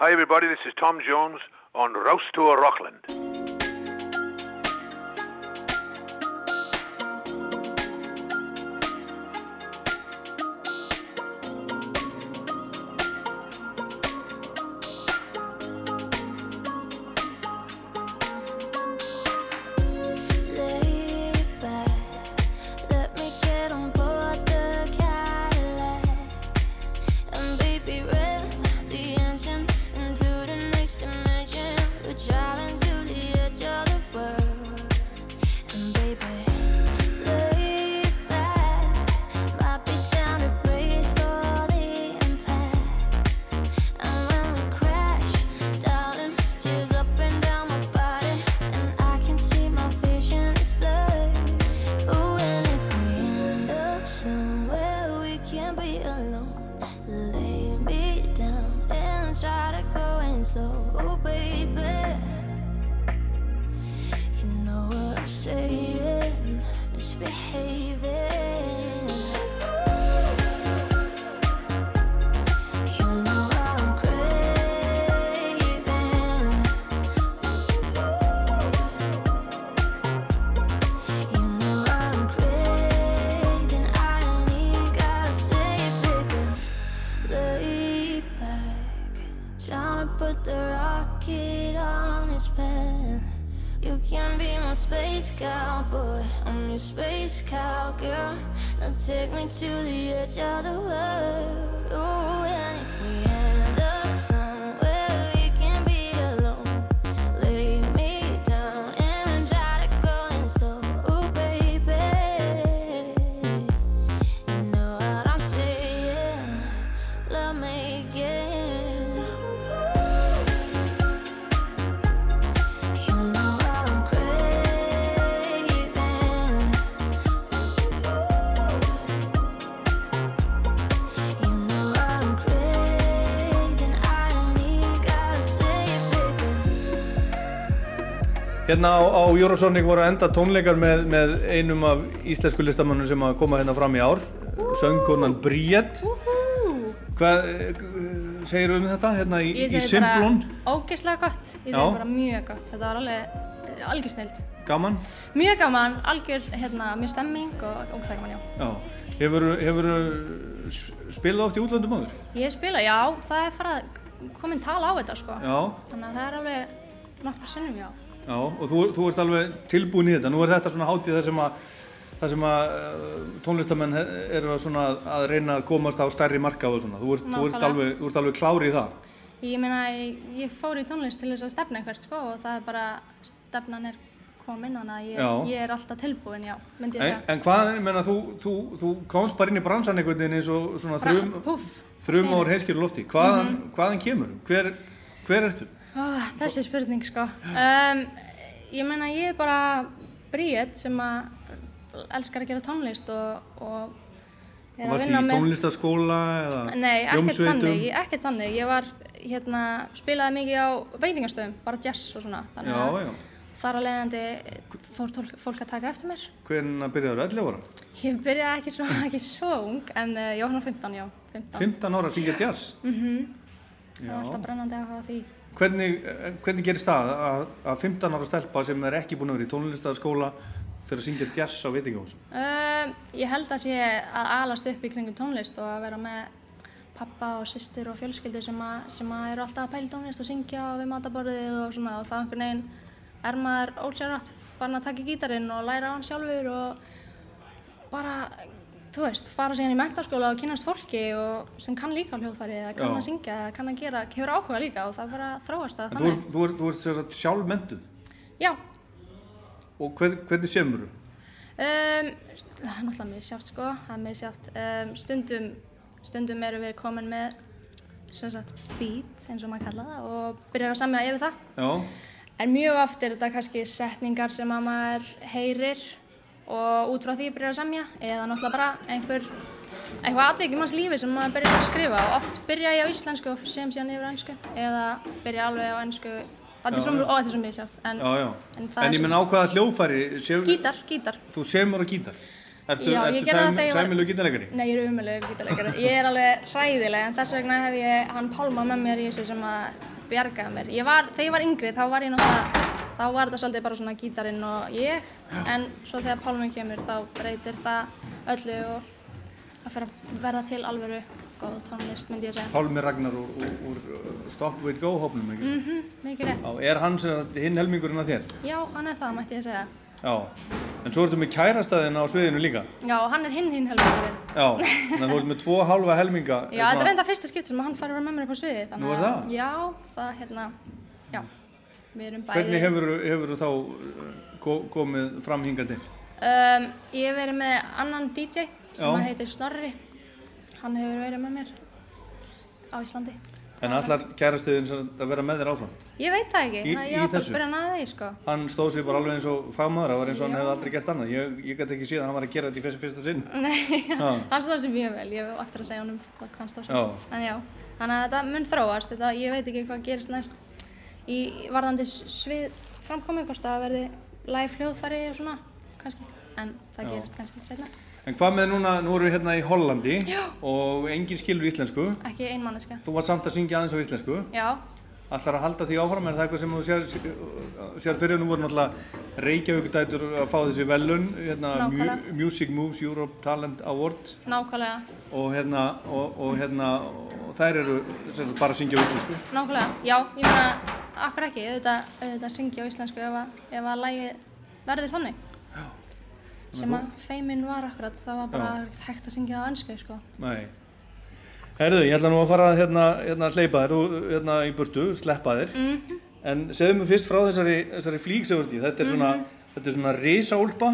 Hi, everybody. This is Tom Jones on Rouse Tour Rockland. Hérna á, á Eurosonic voru að enda tónleikar með, með einum af íslensku listamannum sem að koma hérna fram í ár, söngkonan Bríett. Hvað eh, segir um þetta hérna í, í Simplon? ógeðslega gott, ég segi Já. bara mjög gott, þetta var alveg algjör snild. Gaman? Mjög gaman, algjör, hérna, mjög stemming og ógeðslega gaman, já. Já. Hefur, hefur spilað oft í útlöndum áður? Ég spila, já, það er farað, komin tala á þetta, sko. Já. Þannig að það er alveg nokkur sinnum, já. Já, og þú, þú ert alveg tilbúin í þetta. Nú er þetta svona hátíð þar sem að, þar sem að uh, tónlistamenn eru að, að reyna að komast á stærri markað og svona. Þú ert, þú ert, alveg, þú ert alveg klár í það. Ég meina, ég, ég fór í tónlist til þess að stefna eitthvað, sko, og það er bara, stefnan er komin, þannig að ég, ég er alltaf tilbúin, já, myndi ég En, segja. en hvað, ég menna, þú, þú, þú komst bara inn í bransan einhvern veginn eins og svona Bara, þrjum, þrjum ár heiskir lofti. Hvaðan, Mhm. hvaðan kemur? Hver, hver ertu? Ó, þessi spurning sko um, Ég meina ég er bara bríet sem að elskar að gera tónlist og, og er að Varst vinna í með tónlistaskóla eða Nei, ekkert þannig, þannig Ég var, hérna, spilaði mikið á veitingastöðum, bara jazz og svona þannig Já, að já. þar að leiðandi fór tólk, fólk að taka eftir mér Hvernig byrjaður 11 ára? Ég byrjaði ekki svo, ekki svo ung en uh, var hann á 15, já 15, 15 ára að syngja jazz? Mhm. Það Já. er alltaf brennandi að hafa því Hvernig, eh, hvernig gerist það að, að 15 ára stelpa sem er ekki búin að vera í tónlistaskóla fyrir að syngja jazz á veitingahúsum? Um, ég held að sé að alast upp í kringum tónlist og að vera með pappa og systur og fjölskyldu sem, að, sem að eru alltaf að pæla í tónlist og syngja við mataborðið og svona og þá einhvern veginn er maður ósjárhátt farin að taka gítarinn og læra á hann sjálfur og bara, þú veist, fara síðan í mentaskóla og kynast fólki og sem kann líka á hljóðfæri eða kann Já. að syngja kann að gera, hefur áhuga líka og það bara þróast það En þú, þannig. ert- þú, ert- þú ert sjálf mentuð Já, og hver, hvernig semur þú? Um, það er náttúrulega mjög sjátt sko, það er mjög sjátt. Um, stundum, stundum erum við komin með sem sagt beat eins og maður kalla það og byrjar að samja yfir það. Já, En mjög oft er þetta kannski setningar sem að maður heyrir og út frá því byrjar að samja eða náttúrulega bara einhver eitthvað atvik í manns lífi sem maður byrjar að skrifa og oft byrja ég á íslensku og sem síðan yfir ennsku eða byrja alveg á ennsku Já, er svo, já. ó, þetta er svo mjög sjátt en, já, já. en það En ég menn á hvaða hljóðfæri Gítar, gítar. Þú semur á gítar? Ertu, Já, ertu það sæm, sæmilu gítarleikari? Nei, ég er umöluður gítarleikari. Ég er alveg hræðileg en þess vegna hef ég hann Pálma með mér í þessu sem að bjargaði mér. Ég var, þegar ég var yngri þá var ég náttúrulega, þá var þetta svolítið bara svona gítarinn og ég en svo þegar Pálmi kemur þá breytir það öllu og það fyrir að verða til alvöru góð tónlist myndi ég segja. Pálmi Ragnar úr, úr, úr uh, Stop Wait Go hópnum, ekki? Mhm, mikið rétt. Já, er sagt hinn helmingurinn að þér? Já, hann er það mætti ég segja. Já, en svo ertu með kærastæðin á sviðinu líka? Já, hann er hinn hinn helmingurinn. Já, þannig að þú ert með tvo halva helminga. Já, þetta er enda fyrsta skipt sem hann fær að vera með mér upp á sviði. Nú er að- það? Já, það hérna, já, við erum bæði. Hvernig hefur, hefur þá ko- komið fram hingað til? Um, ég hef verið með annan DJ sem heitir Snorri. Hann hefur verið með mér á Íslandi. En allar kærastiðin að vera með þér áfram? Ég veit það ekki, Í- ég átti að spyrja hann að því, sko. Hann stóð sér bara alveg eins og fagmaður, það var eins og hann Já. hefði aldrei gert annað. Ég, ég gæti ekki séð að hann var að gera þetta í fyrsta, fyrsta sinn. Nei, hann stóð sér mjög vel, ég hef eftir að segja honum hvað hann stóð sér. Já. En já, þannig að þetta mun þróast, þetta, ég veit ekki hvað gerist næst í varðandi svið framkomi, hvort það verði live hljóðfæri og svona, kannski, en það Já. gerist kannski setna. En hvað með núna, nú erum við hérna í Hollandi Já. og enginn skilur íslensku. Ekki ein manneska. Þú var samt að syngja aðeins á íslensku. Já, Ætlar að halda því áfram, er það eitthvað sem þú sér, sér fyrir? Nú voru náttúrulega Reykjavíkudætur að fá þessi velun, hérna. Music Moves Europe Talent Award nákvæmlega, og hérna, og, og hérna, og þær eru sem sagt, bara að syngja á íslensku. nákvæmlega, já, ég meina, akkur ekki, auðvitað, auðvitað syngja á íslensku ef að, ef að lægið verður þannig. Sem Þannig að feimin var akkurat, það var bara Já. hægt að syngja á önsku, sko. Nei. Herðu, ég ætla nú að fara að hérna, hérna hleypa þér og hérna í burtu, sleppa þér. Mhm. En segðu mér fyrst frá þessari, þessari flík sem þú ert í. Þetta er svona, Mhm. þetta er svona risaúlpa,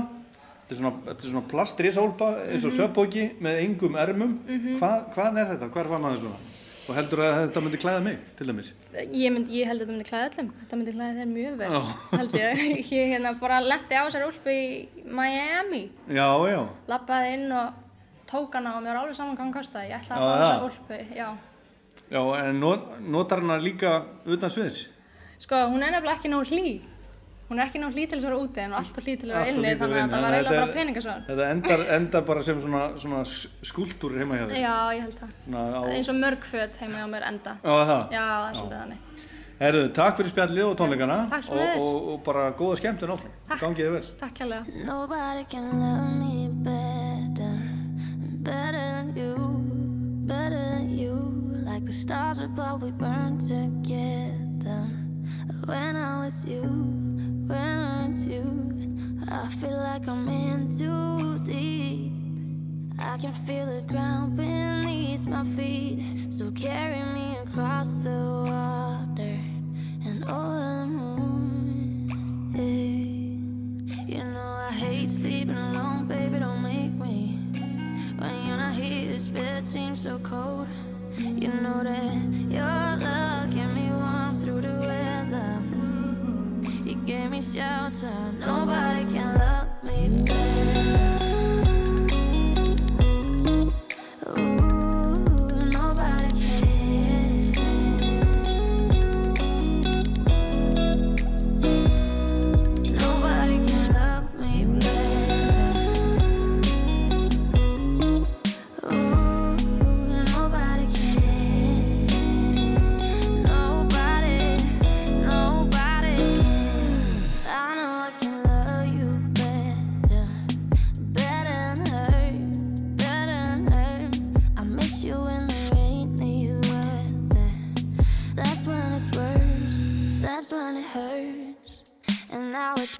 þetta er svona, svona plastrisaúlpa eins og Mhm. svepphóki með engum ermum. Mhm. Hvað, hvað er þetta? Hvar var maður svona? Og heldur að þetta myndi klæða mig, til dæmis? Ég, mynd, ég held að þetta myndi klæða öllum, þetta myndi klæða þér mjög vel, Já. held ég. Ég hérna bara lendi á þessar úlpu í Miami, Já, já. lappaði inn og tók hana og mér var alveg saman hvað hann kostaði. Ég ætlaði að fá það. þessar úlpu, já. Já, en not, notar hana líka utan sviðs? Sko, hún er nefnilega ekki nóg hlý. Hún er ekki nóg hlý til þess að vera úti en alltaf hlý til að vera inni, þannig að þetta var eiginlega bara þetta peningasvöðan. Þetta endar, endar bara sem svona, svona skúltúr heima hjá þér? Já, ég held það. Svona á- Eins og mörg föt heima hjá mér enda. Já, það? Já, það er svolítið þannig. Herðu, takk fyrir spjallið og tónleikana og, og, og bara góða skemmtun áfram. Takk. Gangið þið vel. Takk kærlega. Better than you, better than you. Like the stars above, we burn together. When I'm with you, when I'm with you, I feel like I'm in too deep. I can feel the ground beneath my feet, so carry me across the water and over the moon. Hey. You know I hate sleeping alone, baby, don't make. When you're not here, this bed seems so cold. You know that your love kept me warm through the weather. You gave me shelter, nobody can love me better. hurts, and now it's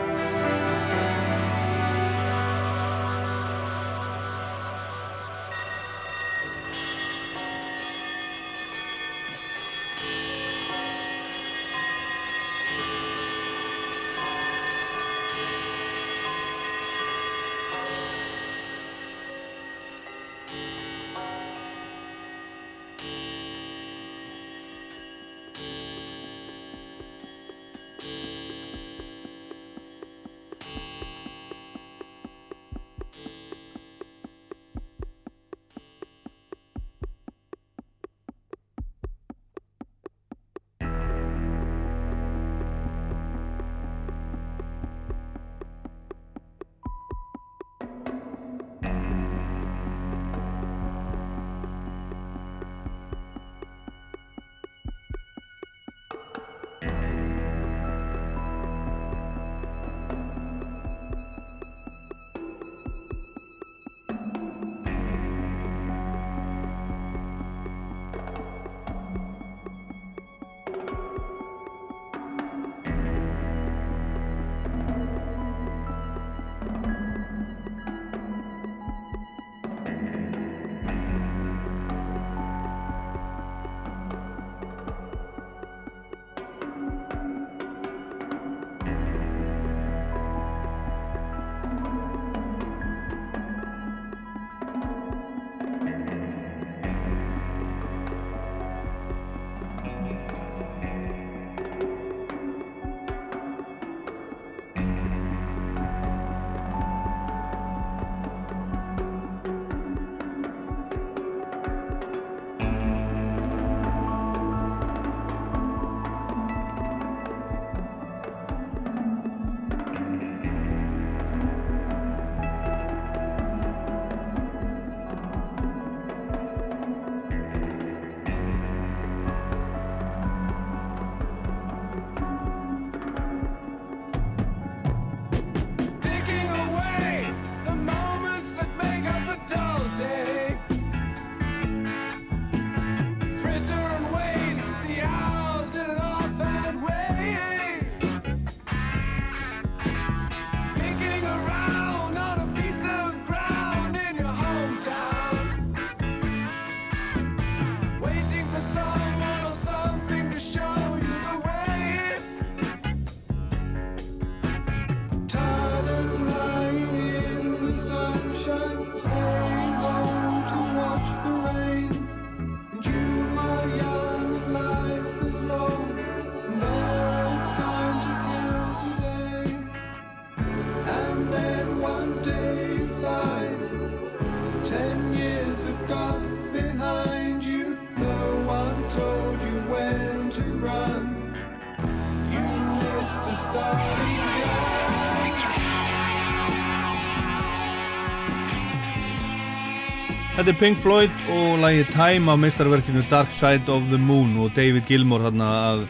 Þetta er Pink Floyd og lagið Time af meistarverkinu Dark Side of the Moon og David Gilmour hann að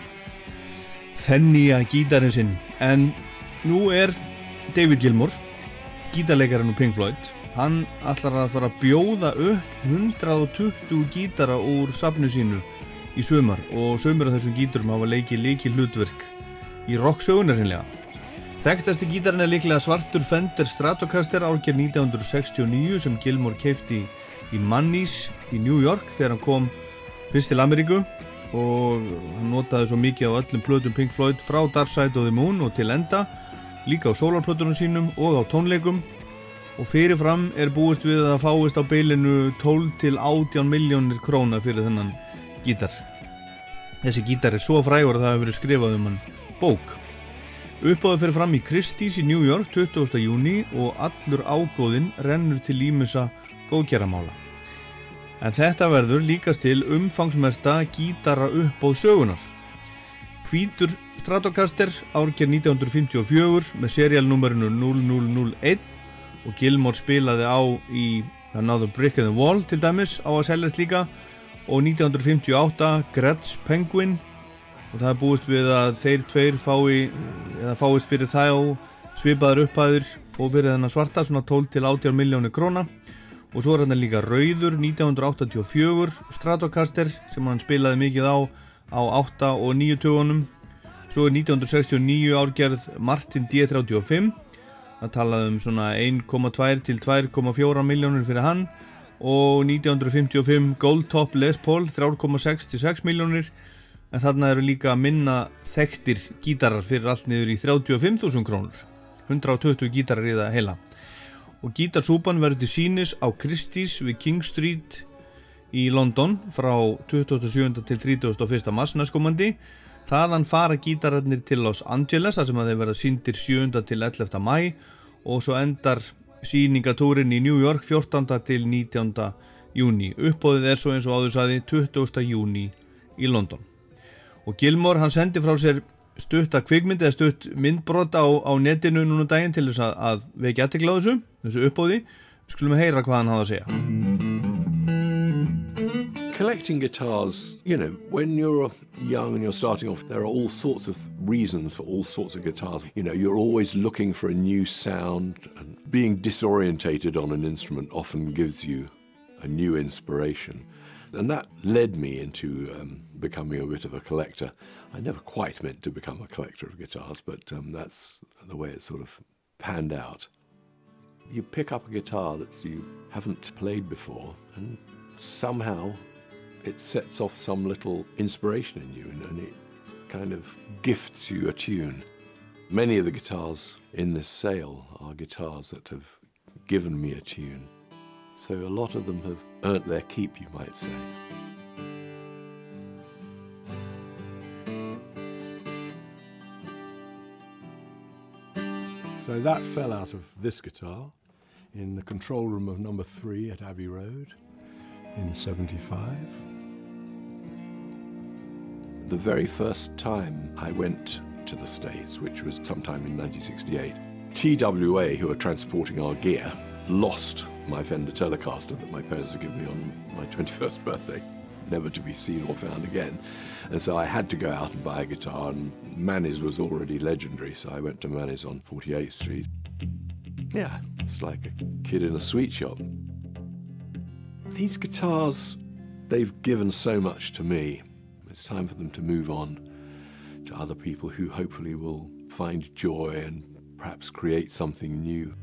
þennja gítarinn sinn. En nú er David Gilmour gítarleikarinn úr Pink Floyd hann ætlar að fara að bjóða upp 120 gítara úr safnu sínu í sömur og sömur af þessum gítarum hafa leikið leikið hlutverk í rocksögunar hinnlega Þekktasti gítarinn er líklega svartur Fender Stratocaster árgerð 1969 sem Gilmour keifti í Mannis í New York þegar hann kom fyrst til Ameríku og hann notaði svo mikið á öllum plötum Pink Floyd frá Dark Side of the Moon og til enda líka á sólarplötunum sínum og á tónleikum. Og fyrirfram er búist við að fáist á beilinu 12 til 18 miljónir króna fyrir þennan gítar. Þessi gítar er svo frægur að það hefur verið skrifað um hann. Bók. Uppáðu fyrir fram í Christie's í New York 20. júni og allur ágóðinn rennur til límusa góðgerramála. En þetta verður líkast til umfangsmesta gítara uppbóð sögunar. Hvítur Stratocaster árger 1954 með serialnúmerinu 0001 og Gilmore spilaði á í Another Brick in the Wall til dæmis á að seljast líka og 1958 Gretsch Penguin og það er búist við að þeir tveir fái eða fáist fyrir og svipaður upphæður og fyrir þennan svarta svona 12 til 18 miljónir króna og svo er hann líka Rauður 1984 Stratocaster sem hann spilaði mikið á á 8 og 9 tögunum svo er 1969 árgerð Martin D35 það talaði um svona 1,2 til 2,4 miljónur fyrir hann. Og 1955 Goldtop Les Paul 3,6 til 6 miljónir en þarna eru líka minna þekktir gítarar fyrir allt niður í 35.000 krónur. 120 gítarar í það heila og gítarsúpan verður til sínis á Christie's við King Street í London frá 27. til 31. mars næstkomandi þaðan fara gítararnir til Los Angeles þar sem að þeir verða síndir 7. til 11. mæ og svo endar síningatúrin í New York 14. til 19. júni uppbóðið er svo eins og áður saði 20. júni í London og Gilmore hann sendi frá sér stutt að kvikmynd eða stutt myndbrot á, á netinu núna um daginn til þess að, að vekja aðtekla á þessu, uppbóði skulum við heyra hvað hann að segja Collecting guitars, you know, when you're young and you're starting off, there are all sorts of reasons for all sorts of guitars. You know, you're always looking for a new sound, and being disorientated on an instrument often gives you a new inspiration. And that led me into um, becoming a bit of a collector. I never quite meant to become a collector of guitars, but um, that's the way it sort of panned out. You pick up a guitar that you haven't played before, and somehow it sets off some little inspiration in you, and, and it kind of gifts you a tune. Many of the guitars in this sale are guitars that have given me a tune. So a lot of them have earned their keep, you might say. So that fell out of this guitar in the control room of number three at Abbey Road in 75. The very first time I went to the States, which was sometime in 1968, TWA, who were transporting our gear, lost my Fender Telecaster that my parents had given me on my 21st birthday, never to be seen or found again. And so I had to go out and buy a guitar, and Manny's was already legendary, so I went to Manny's on 48th Street. Yeah, it's like a kid in a sweet shop. These guitars, they've given so much to me. It's time for them to move on to other people who hopefully will find joy and perhaps create something new.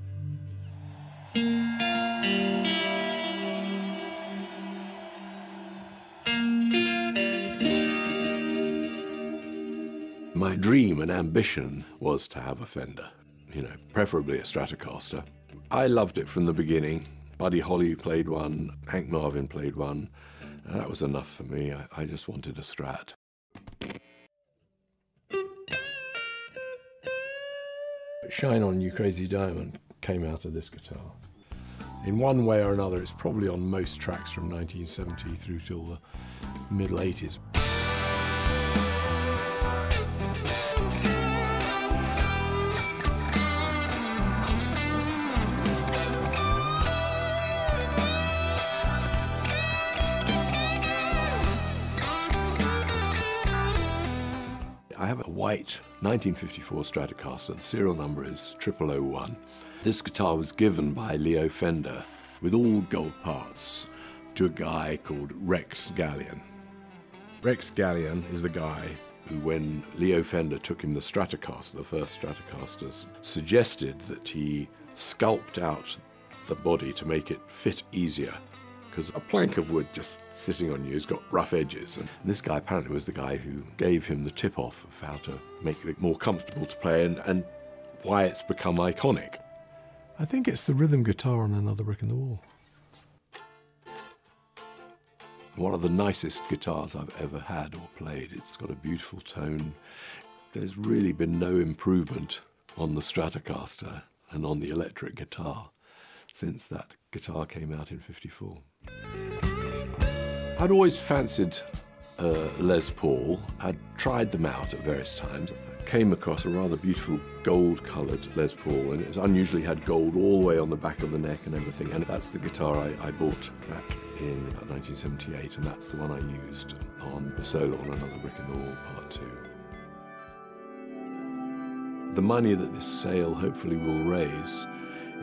My dream and ambition was to have a Fender, you know, preferably a Stratocaster. I loved it from the beginning. Buddy Holly played one, Hank Marvin played one. Uh, that was enough for me. I, I just wanted a Strat. Shine On You Crazy Diamond came out of this guitar. In one way or another, it's probably on most tracks from 1970 through till the middle 80s. White 1954 Stratocaster. The serial number is 0001. This guitar was given by Leo Fender with all gold parts to a guy called Rex Gallion. Rex Gallion is the guy who, when Leo Fender took him the Stratocaster, the first Stratocasters, suggested that he sculpt out the body to make it fit easier. Because a plank of wood just sitting on you has got rough edges. And this guy apparently was the guy who gave him the tip off of how to make it more comfortable to play and, and why it's become iconic. I think it's the rhythm guitar on Another Brick in the Wall. One of the nicest guitars I've ever had or played. It's got a beautiful tone. There's really been no improvement on the Stratocaster and on the electric guitar since that guitar came out in 54. I'd always fancied uh, Les Paul. I'd tried them out at various times. Came across a rather beautiful gold coloured Les Paul, and it unusually had gold all the way on the back of the neck and everything. And that's the guitar I, I bought back in 1978, and that's the one I used on the solo on Another Brick in the Wall Part 2. The money that this sale hopefully will raise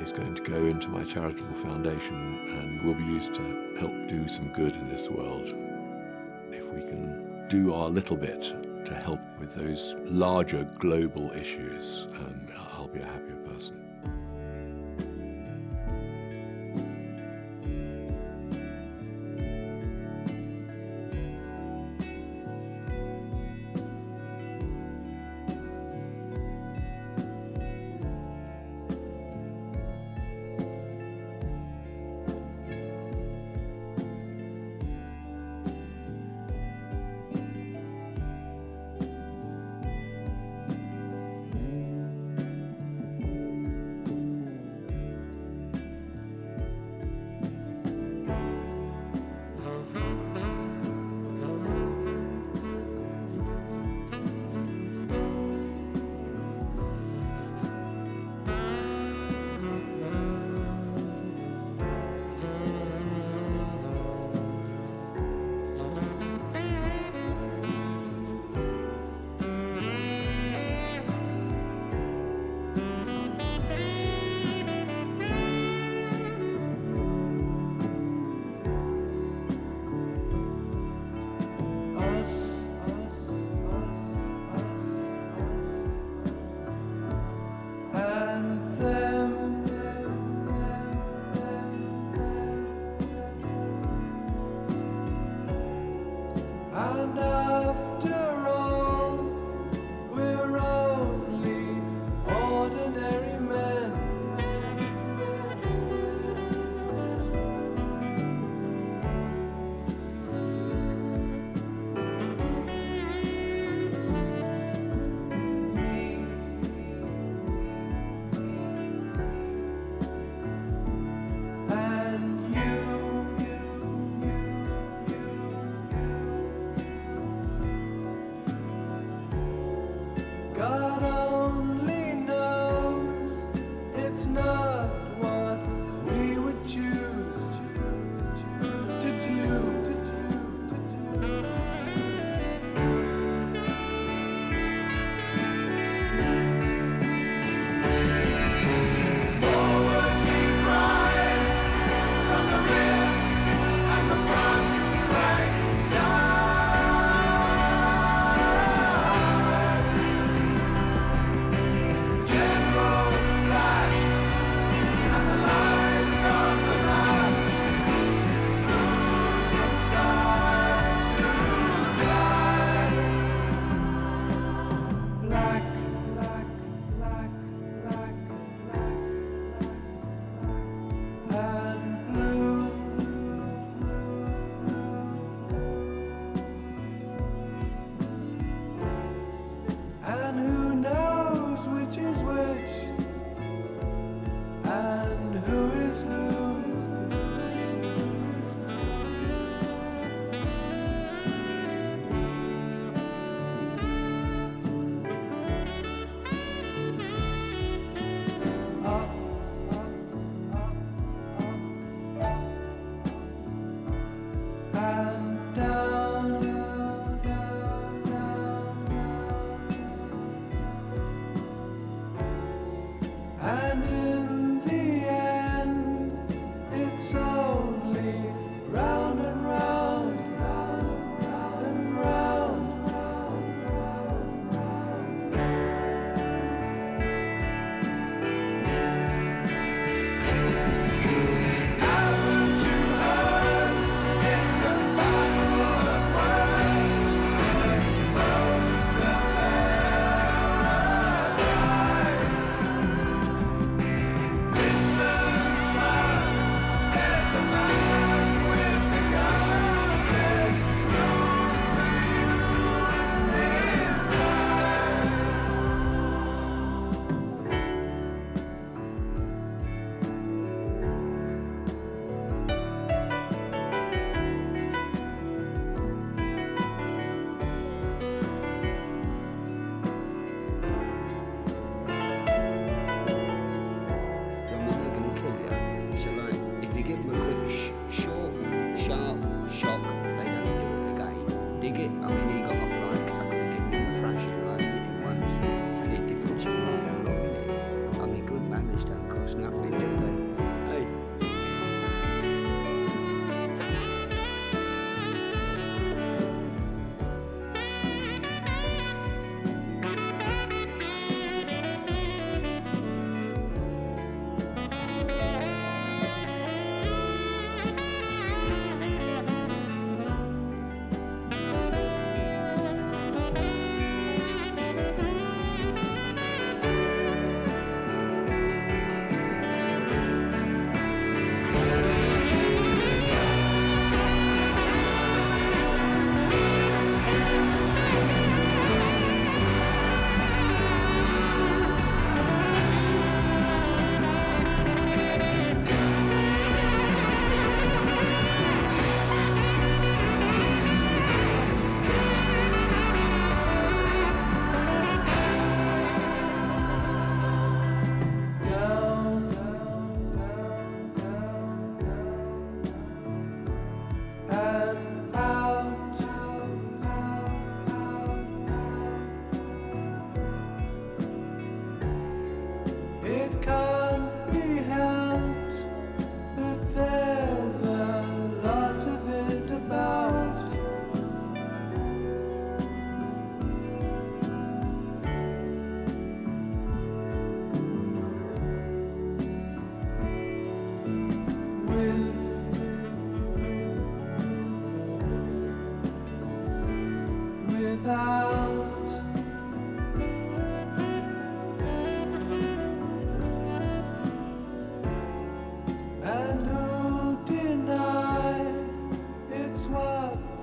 is going to go into my charitable foundation and will be used to help do some good in this world. If we can do our little bit to help with those larger global issues, um, I'll be a happier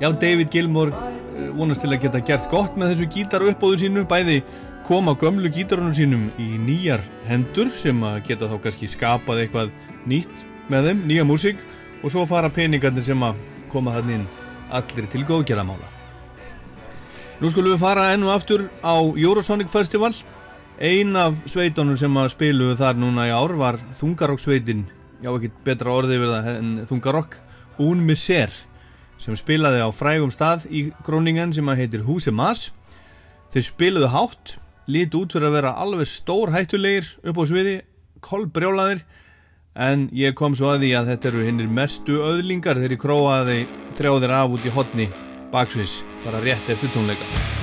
Já, David Gilmour eh, vonast til að geta gert gott með þessu gítar uppbóðu sínu, bæði koma gömlu gítarunum sínum í nýjar hendur sem að geta þá kannski skapað eitthvað nýtt með þeim, nýja músík og svo fara peningarnir sem að koma þannig inn allir til góðgerðamála. Nú skulum við fara enn og aftur á Eurosonic Festival. Ein af sveitunum sem að spiluðu þar núna í ár var Þungarokk-sveitin, já ekkert betra orðið við það en Þungarokk, Un Miser sem spilaði á frægum stað í Gróningen sem að heitir Húsi Mas. Þeir spiluðu hátt, líti út fyrir að vera alveg stór hættulegir upp á sviði, kolbrjólaðir, en ég kom svo að því að þetta eru hinnir mestu öðlingar þegar ég króaði þrjáðir af út í hotni baksvis, bara rétt eftir tónleika.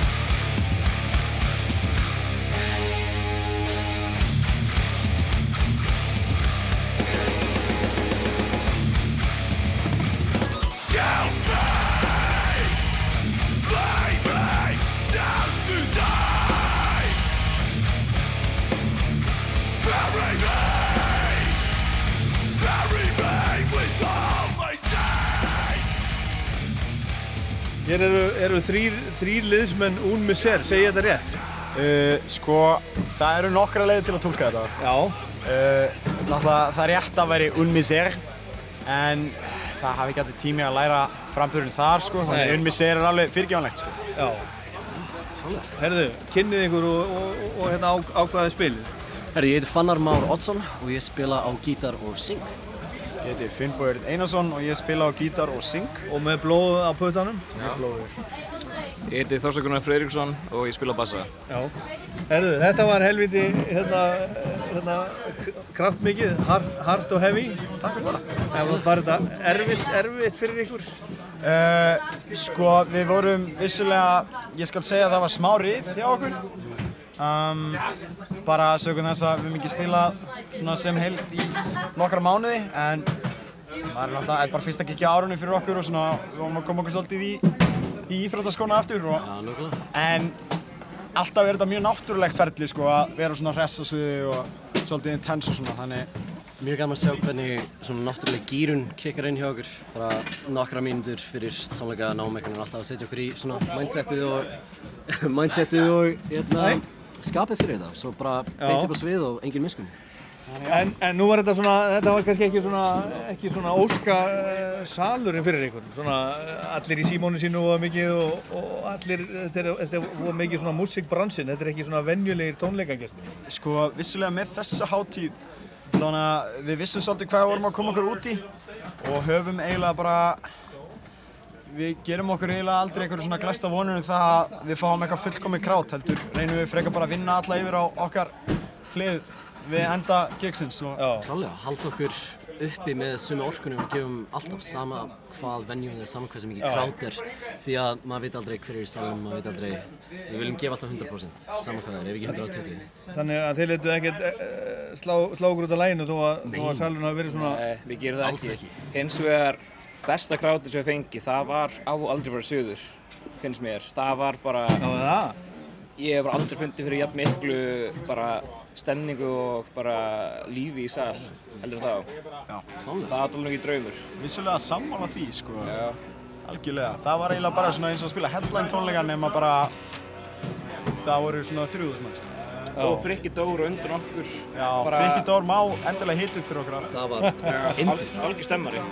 Eru, þrýr, þrýr liðsmenn un miser, segi ég þetta rétt? Uh, sko, það eru nokkra leiðir til að tólka þetta. Já. Uh, náttúrulega það er rétt að veri un miser, en það hafi ekki allir tími að læra frambjörðin þar, sko. Þannig Nei. un miser er alveg fyrirgjónlegt, sko. Já. Herðu, kynnið ykkur og, og, og, og hérna á, ákvaðið spilið. Herri, ég heiti Fannar Már Oddsson og ég spila á gítar og syng. Ég heiti Finnbóður Einarsson og ég spila á gítar og syng. Og með blóð á puttanum? Með blóður. Ég heiti Þorsten Gunnar Freiriksson og ég spila bassa. Já. Herðu, þetta var helviti hérna, hérna kraftmikið, hard, hard og heavy. Takk fyrir það. Það var þetta erfitt, erfitt fyrir ykkur? Uh, sko, við vorum vissulega, ég skal segja að það var smá rið hjá okkur. Um, bara sögum þess að við höfum ekki spilað svona sem heild í nokkra mánuði en það er náttúrulega er bara fyrsta giggi á árunni fyrir okkur og svona við vorum að koma okkur svolítið í, í íþróttaskóna aftur og, en alltaf er þetta mjög náttúrulegt ferli sko að vera svona hress á sviði og svolítið intense og svona þannig Mjög gaman að sjá hvernig svona náttúrulega gýrun kikkar inn hjá okkur. Bara nokkra mínútur fyrir tónleika námekkan er alltaf að setja okkur í svona mindsetið og mindsetið og hérna, skapið fyrir þetta. Svo bara beint upp á svið og engin miskun. En, en nú var þetta svona, þetta var kannski ekki svona, ekki svona óska uh, salurinn fyrir ykkur. Svona eh, allir í símónu sínu og mikið og, og allir, þetta er, þetta er mikið svona músikbransin, þetta er ekki svona venjulegir tónleikagestir. Sko, vissulega með þessa hátíð, þannig að við vissum svolítið hvað við vorum að koma okkur út í og höfum eiginlega bara, við gerum okkur eiginlega aldrei einhverju svona glæsta vonunum það að við fáum eitthvað fullkomið krát, heldur reynum við frekar bara að vinna alla yfir á okkar hlið við enda gigsins. Og... Klálega, halda okkur uppi með sumi orkunum og gefum alltaf sama hvað venjum við, sama hvað sem Já. krát er því að maður veit aldrei hver er salum, maður veit aldrei við viljum gefa alltaf 100% sama hvað það er, ef ekki 120 Þannig að þeir letu ekkert uh, slá, slá okkur út af læginu þó að, þó að salurinn hafi verið svona... Nei, við gerum það Alls ekki. Besta krátið sem við fengi, það var á aldrei verið söður, finnst mér. Það var bara... Já, það? Ég hef bara aldrei fundið fyrir jafn miklu bara stemningu og bara lífi í sal, heldur þá. Já, Það var alveg ekki draumur. Vissulega sammála því, sko. Já. Algjörlega. Það var eiginlega bara svona eins og að spila headline tónleika nema bara það voru svona þrjúðus manns. Og Frikki Dór undan okkur. Já, Frikki Dór má endilega hita upp fyrir okkur aftur. Það var. Algjör stemmari.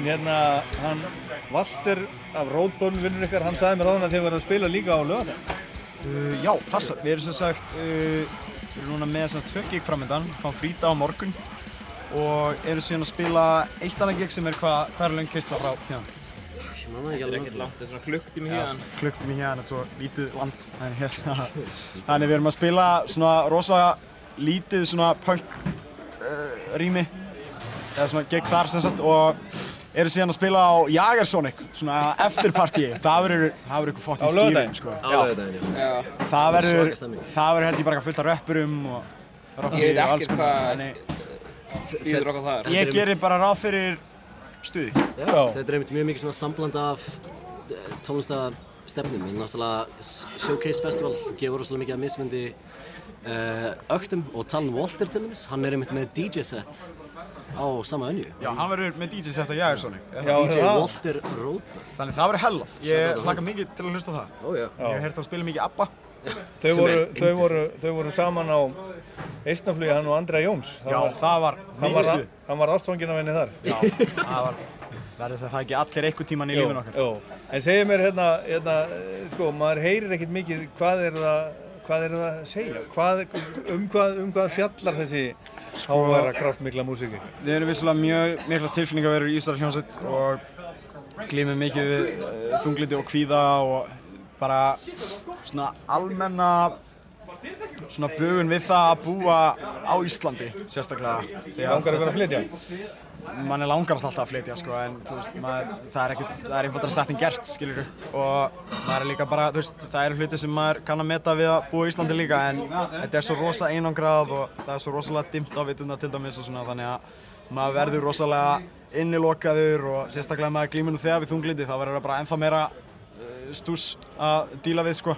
En hérna, hann, Valter af Roadburn vinnur ykkar, hann sagði mér áðan að þið verða að spila líka á lögðan. Uh, já, passa. Við erum sem sagt, uh, við erum núna með svona tvö gig framöndan, fáum frýta á morgun og erum síðan að spila eitt annað gig sem er hvað, hvað er löng Kristla frá hérna? Þetta er ekkert langt, þetta er svona klukktími hérna. klukktími hérna, þetta er svo lítið land. En hérna, þannig við erum að spila svona rosa lítið svona punk uh, rými, eða svona gig þar sem sagt og eru síðan að spila á Jagersonic, svona eftirpartíi. Það verður, það eitthvað fokkin skýring, sko. Á já. Það verður, það held ég bara eitthvað fullt af rappurum og Ég veit ekkert hvað býður okkar þar. Ég gerir bara ráð fyrir stuði. Já, þetta er einmitt mjög mikið svona sambland af tónlistastefnum. Við náttúrulega Showcase Festival gefur rosalega mikið af mismundi uh, öktum og Talon Walter til dæmis. Hann er einmitt með DJ set á sama önju. Já, hann verður með DJ set á Jagersonic. Já, DJ Walter Roadburn. Þannig það verður out Ég hlakka mikið til að hlusta á það. Ó, já. Ég hef heyrt að spila mikið ABBA. Þau voru, er þau, voru, þau voru saman á Eistnaflugi, hann og Andrea Jóns. Já, það var hann mikið var, stuð. hann var ástfangin af henni þar. Já, það var, verður það ekki allir einhver tíman í Jú, lífinu okkar. jú. En segja mér hérna, hérna, eh, sko, maður heyrir ekkert mikið hvað er það, hvað er það að segja? Hvað, um, hvað, um hvað fjallar þessi háværa kraftmikla músíki? Við erum vissulega mjög mikla tilfinningaverur í Ísar hljómsveit og glímum mikið við uh, þunglindi og kvíða og bara svona almenna svona bugun við það að búa á Íslandi sérstaklega. Því Langar að vera að flytja? Mann er langar alltaf að flytja sko en veist, maður, það er ekkert, það er einfaldara sagt en gert skilur og maður er líka bara, þú veist, það eru hluti sem maður kann að meta við að búa í Íslandi líka en þetta er svo rosa einangrað og það er svo rosalega dimmt á vitunda til dæmis og svona þannig að maður verður rosalega innilokaður og sérstaklega með glíminu þegar við þunglindi þá verður það bara ennþá meira uh, stús að díla við sko.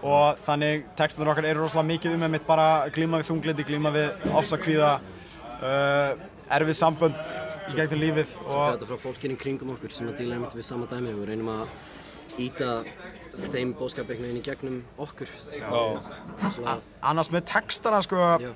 Og þannig textanir okkar eru rosalega mikið um einmitt bara glíma við þunglindi, glíma við ofsakvíða uh, erfið sambönd í gegnum lífið Svo og þetta frá fólkinn í kringum okkur sem að díla einmitt við sama dæmi og reynum að íta þeim bóðskap einhvern veginn í gegnum okkur. Svona, annars með textana sko uh,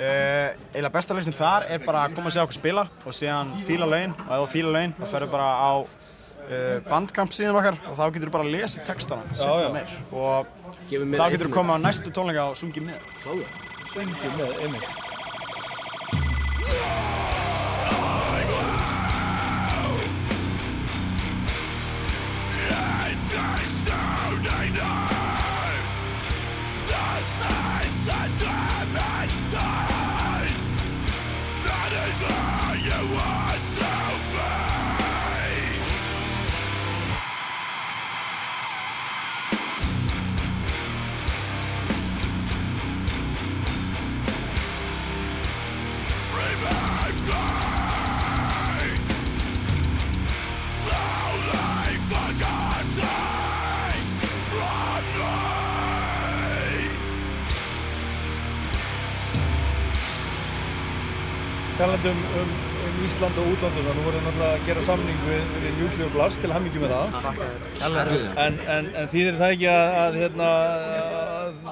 eiginlega besta lausnin þar er bara að koma að segja okkur spila og síðan fíla laun og ef þú fíla laun þá ferðu bara á uh, bandkamp síðan okkar og þá getur þú bara að lesa textana já. meir og Gefur mér þá getur þú einmitt. komið á næstu tónleika og sungið með Klálega. Sungið með, einmitt. I die. Talandi um, um, um Ísland og útland og svona, nú voruð náttúrulega að gera samning við, við Nuclear Blast til hammingi með það. Kærlega fyrir. En, en, en þýðir það ekki að, að, hérna,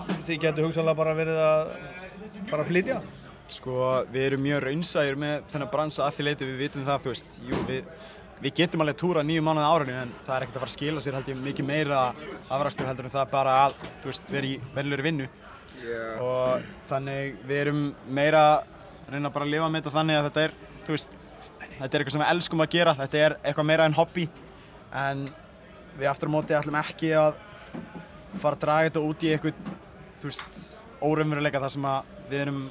að þið getur hugsanlega bara verið að fara að flytja? Sko, við erum mjög raunsægir með þennan bransa að því leiti við vitum það, þú veist, jú, við, við getum alveg túra nýju mánuði á árinu en það er ekkert að fara að skila sér held ég mikið meira afrækstur heldur en það bara að, þú veist, vera í vennilegri vinnu Yeah. og þannig við erum meira reyna bara að lifa með þetta þannig að þetta er, þú veist, þetta er eitthvað sem við elskum að gera, þetta er eitthvað meira en hobby en við aftur á móti ætlum ekki að fara að draga þetta út í eitthvað, þú veist, óraunveruleika þar sem að við erum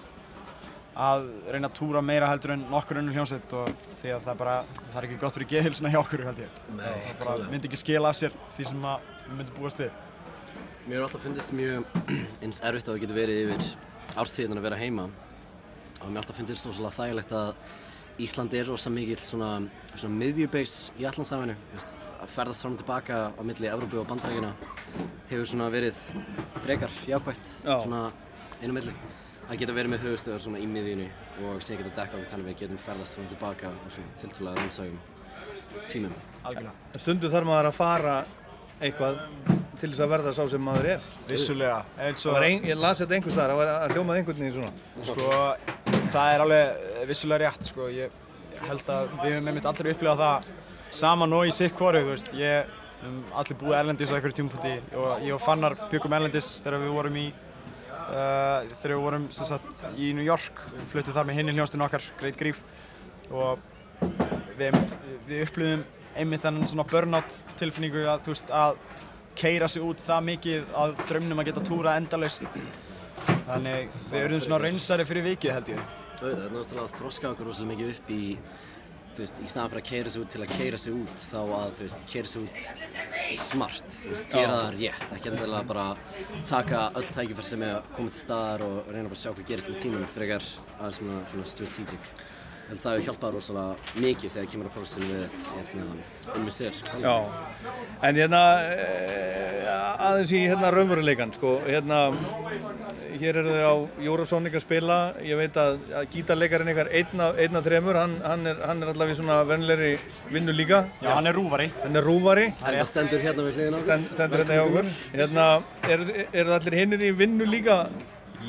að reyna að túra meira heldur en nokkur önnur hljómsveit og því að það bara, það er ekki gott fyrir geðhilsuna hjá okkur held ég. Nei, það bara myndi ekki skila af sér því sem að við myndum búast við. Mér er alltaf fundist mjög eins erfitt að það getur verið yfir árstíðin að vera heima og mér alltaf fundist svo svolítið þægilegt að Ísland er rosa mikill svona, svona miðjubeis í allansafinu að ferðast fram og tilbaka á milli Evrópu og Bandarækina hefur svona verið frekar jákvætt Já. svona einu milli að geta verið með höfustöðar svona í miðjunni og síðan geta dekka okkur þannig að við getum ferðast fram og tilbaka á svona tiltölulega rannsægum tímum Algjörlega. Stundu þarf maður að fara eitthvað til þess að verða sá sem maður er. Vissulega, eins og- Það var Ein, ég las þetta einhvers var að hljómað einhvern veginn svona. Sko, það er alveg vissulega rétt, sko, ég ég held að við höfum einmitt allir upplifað það saman og í sitt hvoru, þú veist, ég um, allir búið erlendis á einhverju tímapunkti og ég og Fannar byggum erlendis þegar við vorum í uh, þegar við vorum sem sagt í New York, fluttum þar með hinni hljónstinn okkar, Great Grief. Og við, einmitt, við upplifðum einmitt þennan svona burnout tilfinningu að þú veist að keira sig út það mikið að draumnum að geta túra endalaust. Þannig við erum svona reynsari fyrir vikið held ég það er náttúrulega þroska okkur rosalega mikið upp í, þú veist, í staðan fyrir að keira sig út til að keira sig út, þá að, þú veist, keira sig út smart, þú veist, gera það rétt, ekki endilega bara taka öll tækifæri sem er að koma til staðar og reyna bara að sjá hvað gerist með tímanum frekar aðeins svona, svona strategic. En það hefur hjálpað rosalega mikið þegar kemur að prófessinu við, hérna, unnið sér. Já, en hérna eh, aðeins í hérna raunveruleikan, sko, hérna, hér eru þau á Eurosonic að spila, ég veit að, að gítarleikarinn ykkar einn af, einn af þremur, hann, hann er, hann er allavega í svona vennilegri vinnu líka. Já, hann er rúvari. Hann er rúvari. Það stendur hérna við hliðina. Stend, stendur hérna hjá okkur. Hérna, eru er allir hinnir í vinnu líka?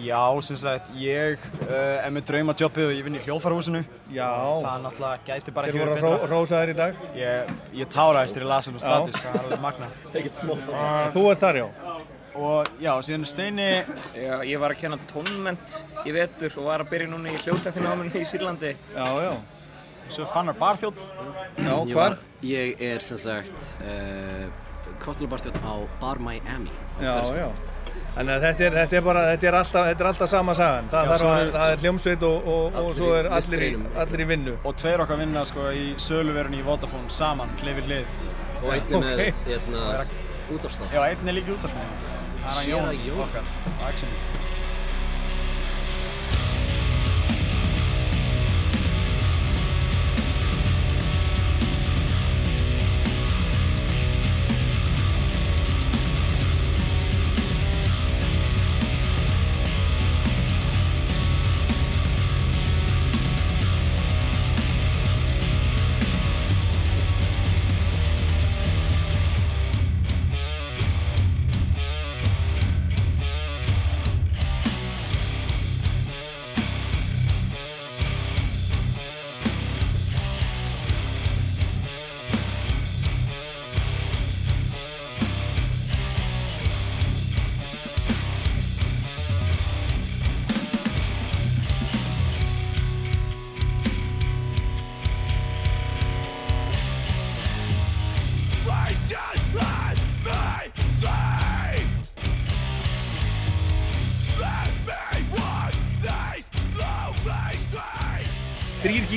Já, sem sagt, ég uh, er með draumadjobbið og ég vinn í hljóðfarahúsinu. Já. Það náttúrulega gæti bara Þeir ekki voru verið að betra. hró- hrósa þér í dag? Ég, ég táraðist þér í lasum og Já. status, það er alveg magna. Ekkert smá Þú ert þar, já. Og já, síðan Steini... Já, ég var að kenna tónment í vetur og var að byrja núna í hljóðtæktináminu í Sýrlandi. Já, já. Svo fannar barþjótt. Já, Ég var- Ég er sem sagt uh, kotlubarþjótt á Bar Miami. á já. Þannig að þetta er, þetta er bara, þetta er alltaf, þetta er alltaf sama sagan. Það, Já, að, eru- það er hljómsveit og, og, og svo er allir í, allir í vinnu. Og tveir okkar vinna sko í söluverunni í Vodafone saman, hlið við hlið. Og einn er með, hérna, útvarpsþátt. Já, einn er líka í útvarpsþátt. Það er hann Jón Jón. okkar á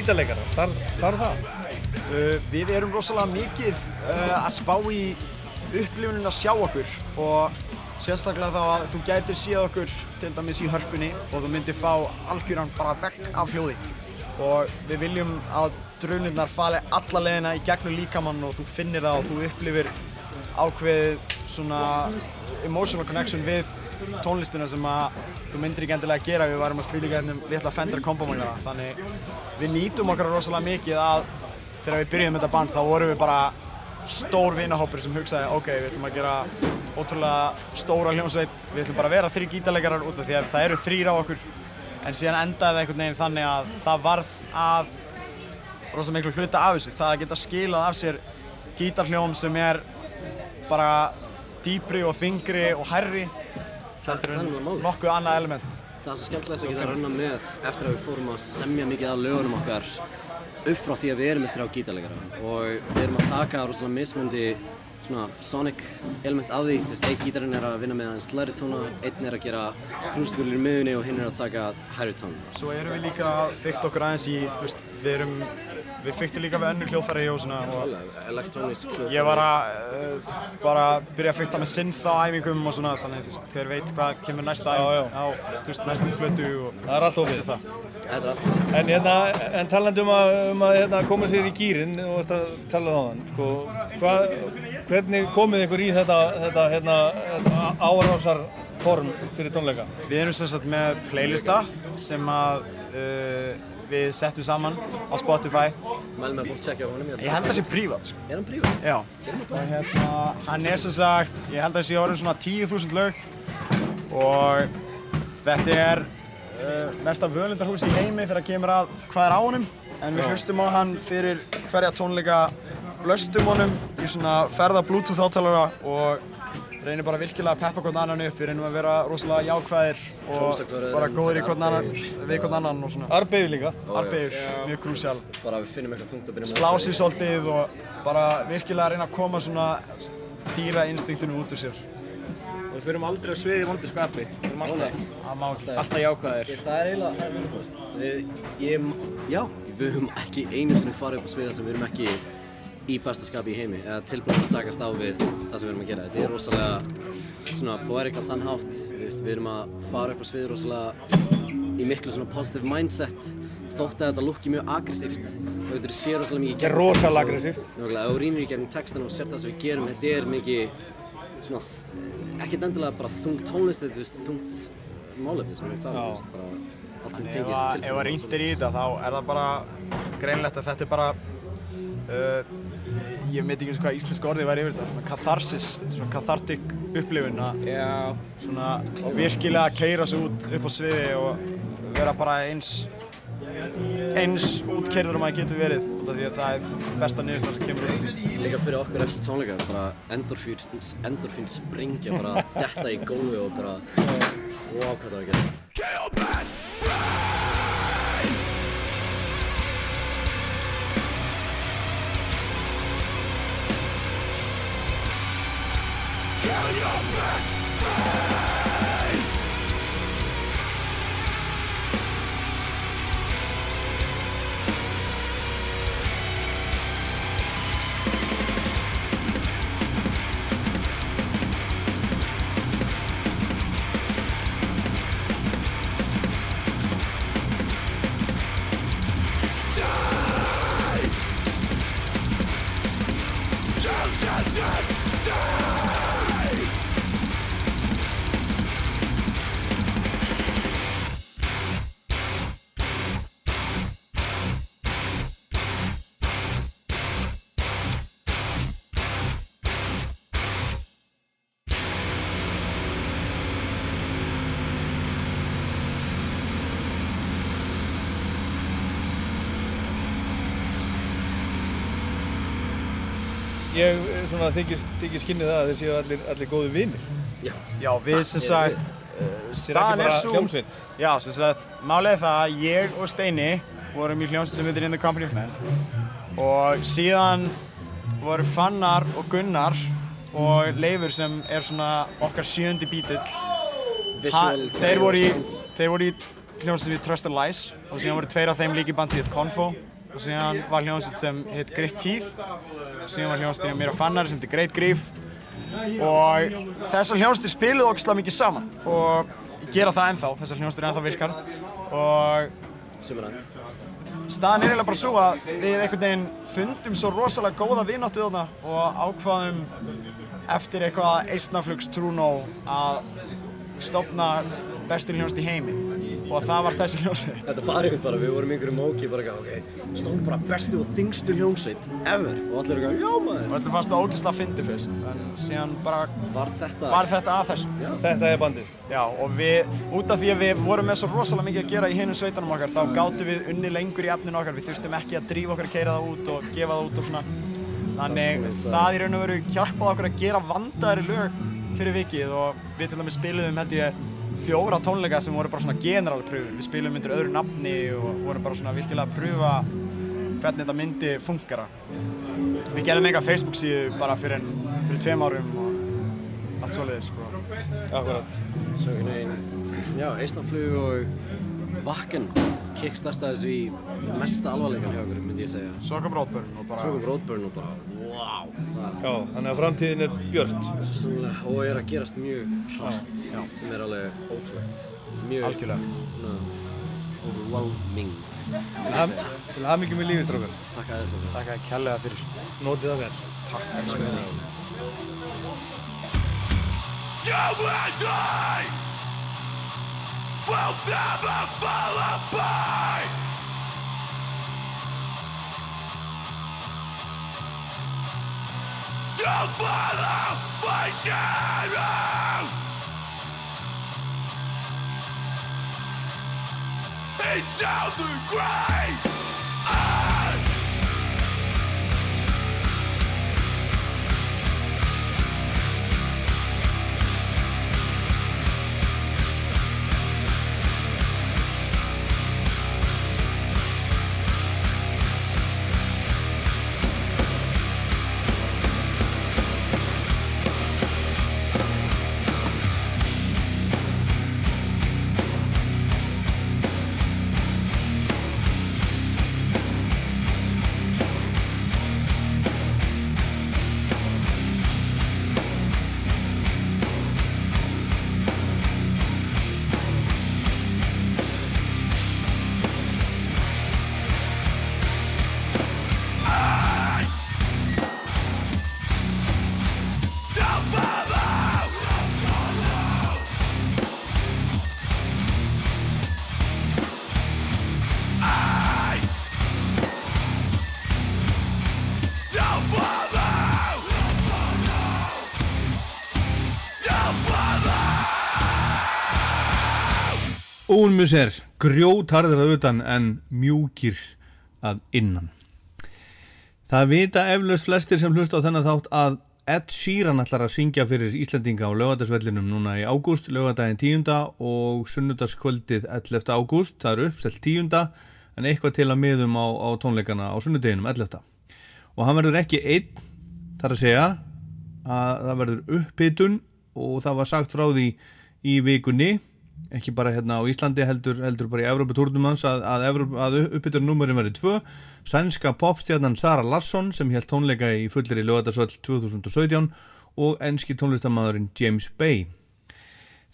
Gítarleikarar, þarf, þarf það? Uh, við erum rosalega mikið uh, að spá í upplifunin að sjá okkur og sérstaklega þá að þú gætir séð okkur til dæmis í hörpunni og þú myndir fá algjöran bara vekk af hljóði og við viljum að drunirnar fali alla leiðina í gegnum líkamann og þú finnir það og þú upplifir ákveðið svona emotional connection við tónlistina sem að þú myndir ekki endilega gera ef við varum að spila í gætnum litla Fender kombomagnara þannig við nýtum okkar rosalega mikið að þegar við byrjuðum þetta band þá vorum við bara stór vinahópur sem hugsaði ok, við ætlum að gera ótrúlega stóra hljómsveit við ætlum bara að vera þrý gítarleikarar út af því að það eru þrýr á okkur. En síðan endaði það einhvern veginn þannig að það varð að rosalega miklu hluta af þessu. Það að geta skilað af sér gítarhljóm sem er bara dýpri og þingri og hærri heldur en nokkuð annað element. Það er svo skemmtilegt að geta að runna með eftir að við fórum að semja mikið af lögunum okkar upp frá því að við erum með þrjá gítarleikara. Og við erum að taka rosalega mismöndi svona sonic element af því, þú veist, einn gítarinn er að vinna með aðeins læri tóna, einn er að gera krústúlir í miðunni og hinn er að taka hæri tóna. Svo erum við líka að fykta okkur aðeins í, þú veist, við erum, við fyktum líka við önnur hljóðfæri og svona og ég var að uh, bara byrja að fykta með synth á æfingum og svona þannig, þú veist, hver veit hvað kemur næsta æfing á, þú veist, næstum plötu og Það er allt opið. það. Þetta er allt En, hérna, en talandi um að, um að hérna, koma sér í gýrin, þú veist að tala það á hann, sko, hvað, hvernig komið ykkur í þetta, þetta, hérna, þetta árásar form fyrir tónleika? Við erum sem sagt með playlista sem að uh, við settum saman á Spotify. Mælum með að fólk tjekkja á honum. Ég held að það sé prívat, sko. Er hann prívat? Já. Og hérna, hann er sem sagt, ég held að það sé orðin svona 10.000 lög og þetta er uh, mesta völindarhús í heimi þegar kemur að hvað er á honum en við hlustum á hann fyrir hverja tónleika blöstum honum í svona ferða bluetooth átalara og reynum bara virkilega að peppa hvern annan upp. Við reynum að vera rosalega jákvæðir og bara góðir í hvern annan við hvern annan og svona. Arbegur líka. Arbegur, mjög krúsjál. Bara við finnum eitthvað þungt að byrja með. Slási svolítið og bara virkilega reyna að koma svona dýra instinktinu út úr sér. Og við förum aldrei á sviði í vondu skapi. Við erum alltaf, Það ekki. Alltaf. Jákvæðir. Það er eiginlega, það er eiginlega best. Við, ég, já, við höfum ekki einu sinni farið upp á sviða sem við erum ekki í besta skapi í heimi eða tilbúin að takast á við það sem við erum að gera. Þetta er rosalega svona poetic á þann hátt. Við, við erum að fara upp á svið rosalega í miklu svona positive mindset þótt að þetta lukki mjög aggressíft og þetta sé rosalega mikið er gegnum rosalega aggressíft. Nákvæmlega, ef þú rýnir í gegnum textan og sér það sem við gerum, þetta er mikið svona, ekkert endilega bara þungt tónlist, þetta er þungt málefni sem við erum að tala um, allt sem tengist að- til ef að rýnt er í þetta þá er það bara greinlegt að þetta er bara uh, ég veit ekki eins og hvað íslenska orðið væri yfir þetta svona er svona cathartic upplifun að svona virkilega keira sig út upp á sviði og vera bara eins eins útkeirður og maður getur verið út af því að það er besta niðurstaðan sem kemur út. Líka fyrir okkur eftir tónleika, bara endorfín, endorfín springja, bara detta í gólfi og bara wow, hvað það er að gera. Ég eh, svona þykist, þykist kynni það að þeir séu allir, allir góðu vinnir. Já. Já, við sem sagt, uh, staðan er bara svo... hljómsveit? Já, sem sagt, málið er það að ég og Steini vorum í hljómsveit sem heitir In the Company of Men og síðan voru Fannar og Gunnar og Leifur sem er svona okkar sjöndi bítill. Visual Þeir voru í, þeir í hljómsveit sem heit Trust and Lies og síðan voru tveir af þeim líki band sem heit Confo og síðan var hljómsveit sem heit Grit Teeth og síðan var hljómsveit sem mér og Fannar sem heit Great Grief og þessar hljómsveitir spiluðu ógeðslega mikið saman. Og gera það ennþá, þessar hljómsveitir ennþá virkar. Og staðan er eiginlega bara svo að við einhvern veginn fundum svo rosalega góða vináttu þarna og ákvaðum eftir eitthvað eistnaflugs trúnó að stopna bestu hljómsveit í heimi og það var þessi hljómsveit Þetta var einhvern bara, við vorum í einhverju móki bara ok, stóðum bara bestu og þingstu hljómsveit ever og allir eitthvað, já maður. og allir fannst það ógeðslega fyndi fyrst en síðan bara var þetta, var þetta að þessu Já. Þetta er bandið. Já, og við, út af því að við vorum með svo rosalega mikið að gera í hinum sveitunum okkar, þá gáttum við unni lengur í efninu okkar, við þurftum ekki að drífa okkur að keira það út og gefa það út og svona. Þannig það í raun og veru hjálpaði okkur að gera vandaðri lög fyrir vikið og við til dæmis spiluðum held ég fjóra tónleika sem voru bara svona generalpröfur. Við spiluðum undir öðru nafni og vorum bara svona virkilega að pröfa hvernig þetta myndi funkara. Við gerðum enga Facebook síðu bara fyrir, fyrir tveim árum og allt svoleiðis sko. Akkurat. Svo einhvern veginn, já, eistnaflug og Vakken kickstartaði þessu í mesta alvarleikan hjá okkur, myndi ég segja. Svo kom Roadburn og bara... Svo kom Roadburn og bara, wow. Já, þannig að framtíðin er björt. Svo sannlega, og er að gerast mjög hratt, sem er alveg ótrúlegt. Mjög, Algjörlega. overwhelming. Til hamingjum í lífið, strákar. Takk aðeins, strákar. Takk að kærlega fyrir. Notið það vel. Takk, elsku þér. You and I will never fall apart. Don't follow my shadows into the grave. Únmusser, grjótarðir að utan en mjúkir að innan. Það vita eflaust flestir sem hlusta á þennan þátt að Ed Sheeran ætlar að syngja fyrir Íslandinga á lögadagsvellinum núna í ágúst, lögadaginn 10. og sunnudagskvöldið 11. ágúst. Það eru uppselt 10. en eitthvað til að miðum á, á tónleikana á sunnudeginum 11. Og hann verður ekki einn, þar að segja að það verður upphitun og það var sagt frá því í vikunni ekki bara hérna á Íslandi heldur, heldur bara í Evropatúrnum hans að, að, að uppbyturnúmerin verði tvö. Sænska popstjarnan Sara Larsson sem held tónleika í fullir í lögadagsvöld 2017 og enski tónlistamæðurinn James Bay.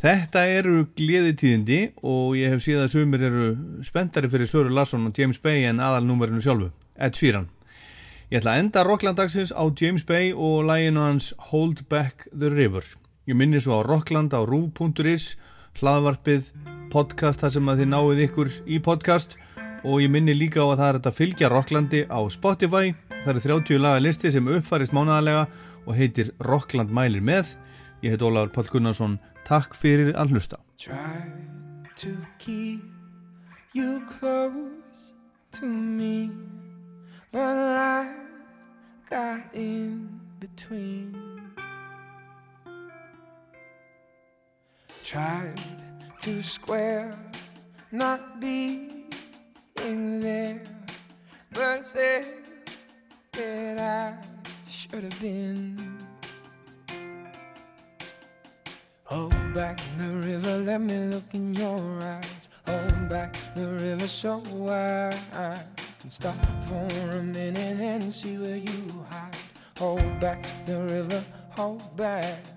Þetta eru gleðitíðindi og ég hef síðan að sumir eru spenntari fyrir Söru Larsson og James Bay en aðalnúmerinu sjálfu, Ed Sheeran. Ég ætla að enda Rockland-dagsins á James Bay og læginu hans Hold Back the River. Ég minni svo á Rockland á rúf.is, hlaðvarpið, podcast þar sem að þið náið ykkur í podcast og ég minni líka á að það er að fylgja Rocklandi á Spotify. Það eru 30 laga listi sem uppfærist mánaðarlega og heitir Rockland mælir með. Ég heit Ólafur Páll Gunnarsson. Takk fyrir að hlusta. Try to keep you close to me, but life got in between. Tried to square not being there, but there that I should have been. Hold back the river, let me look in your eyes. Hold back the river so I can stop for a minute and see where you hide. Hold back the river, hold back.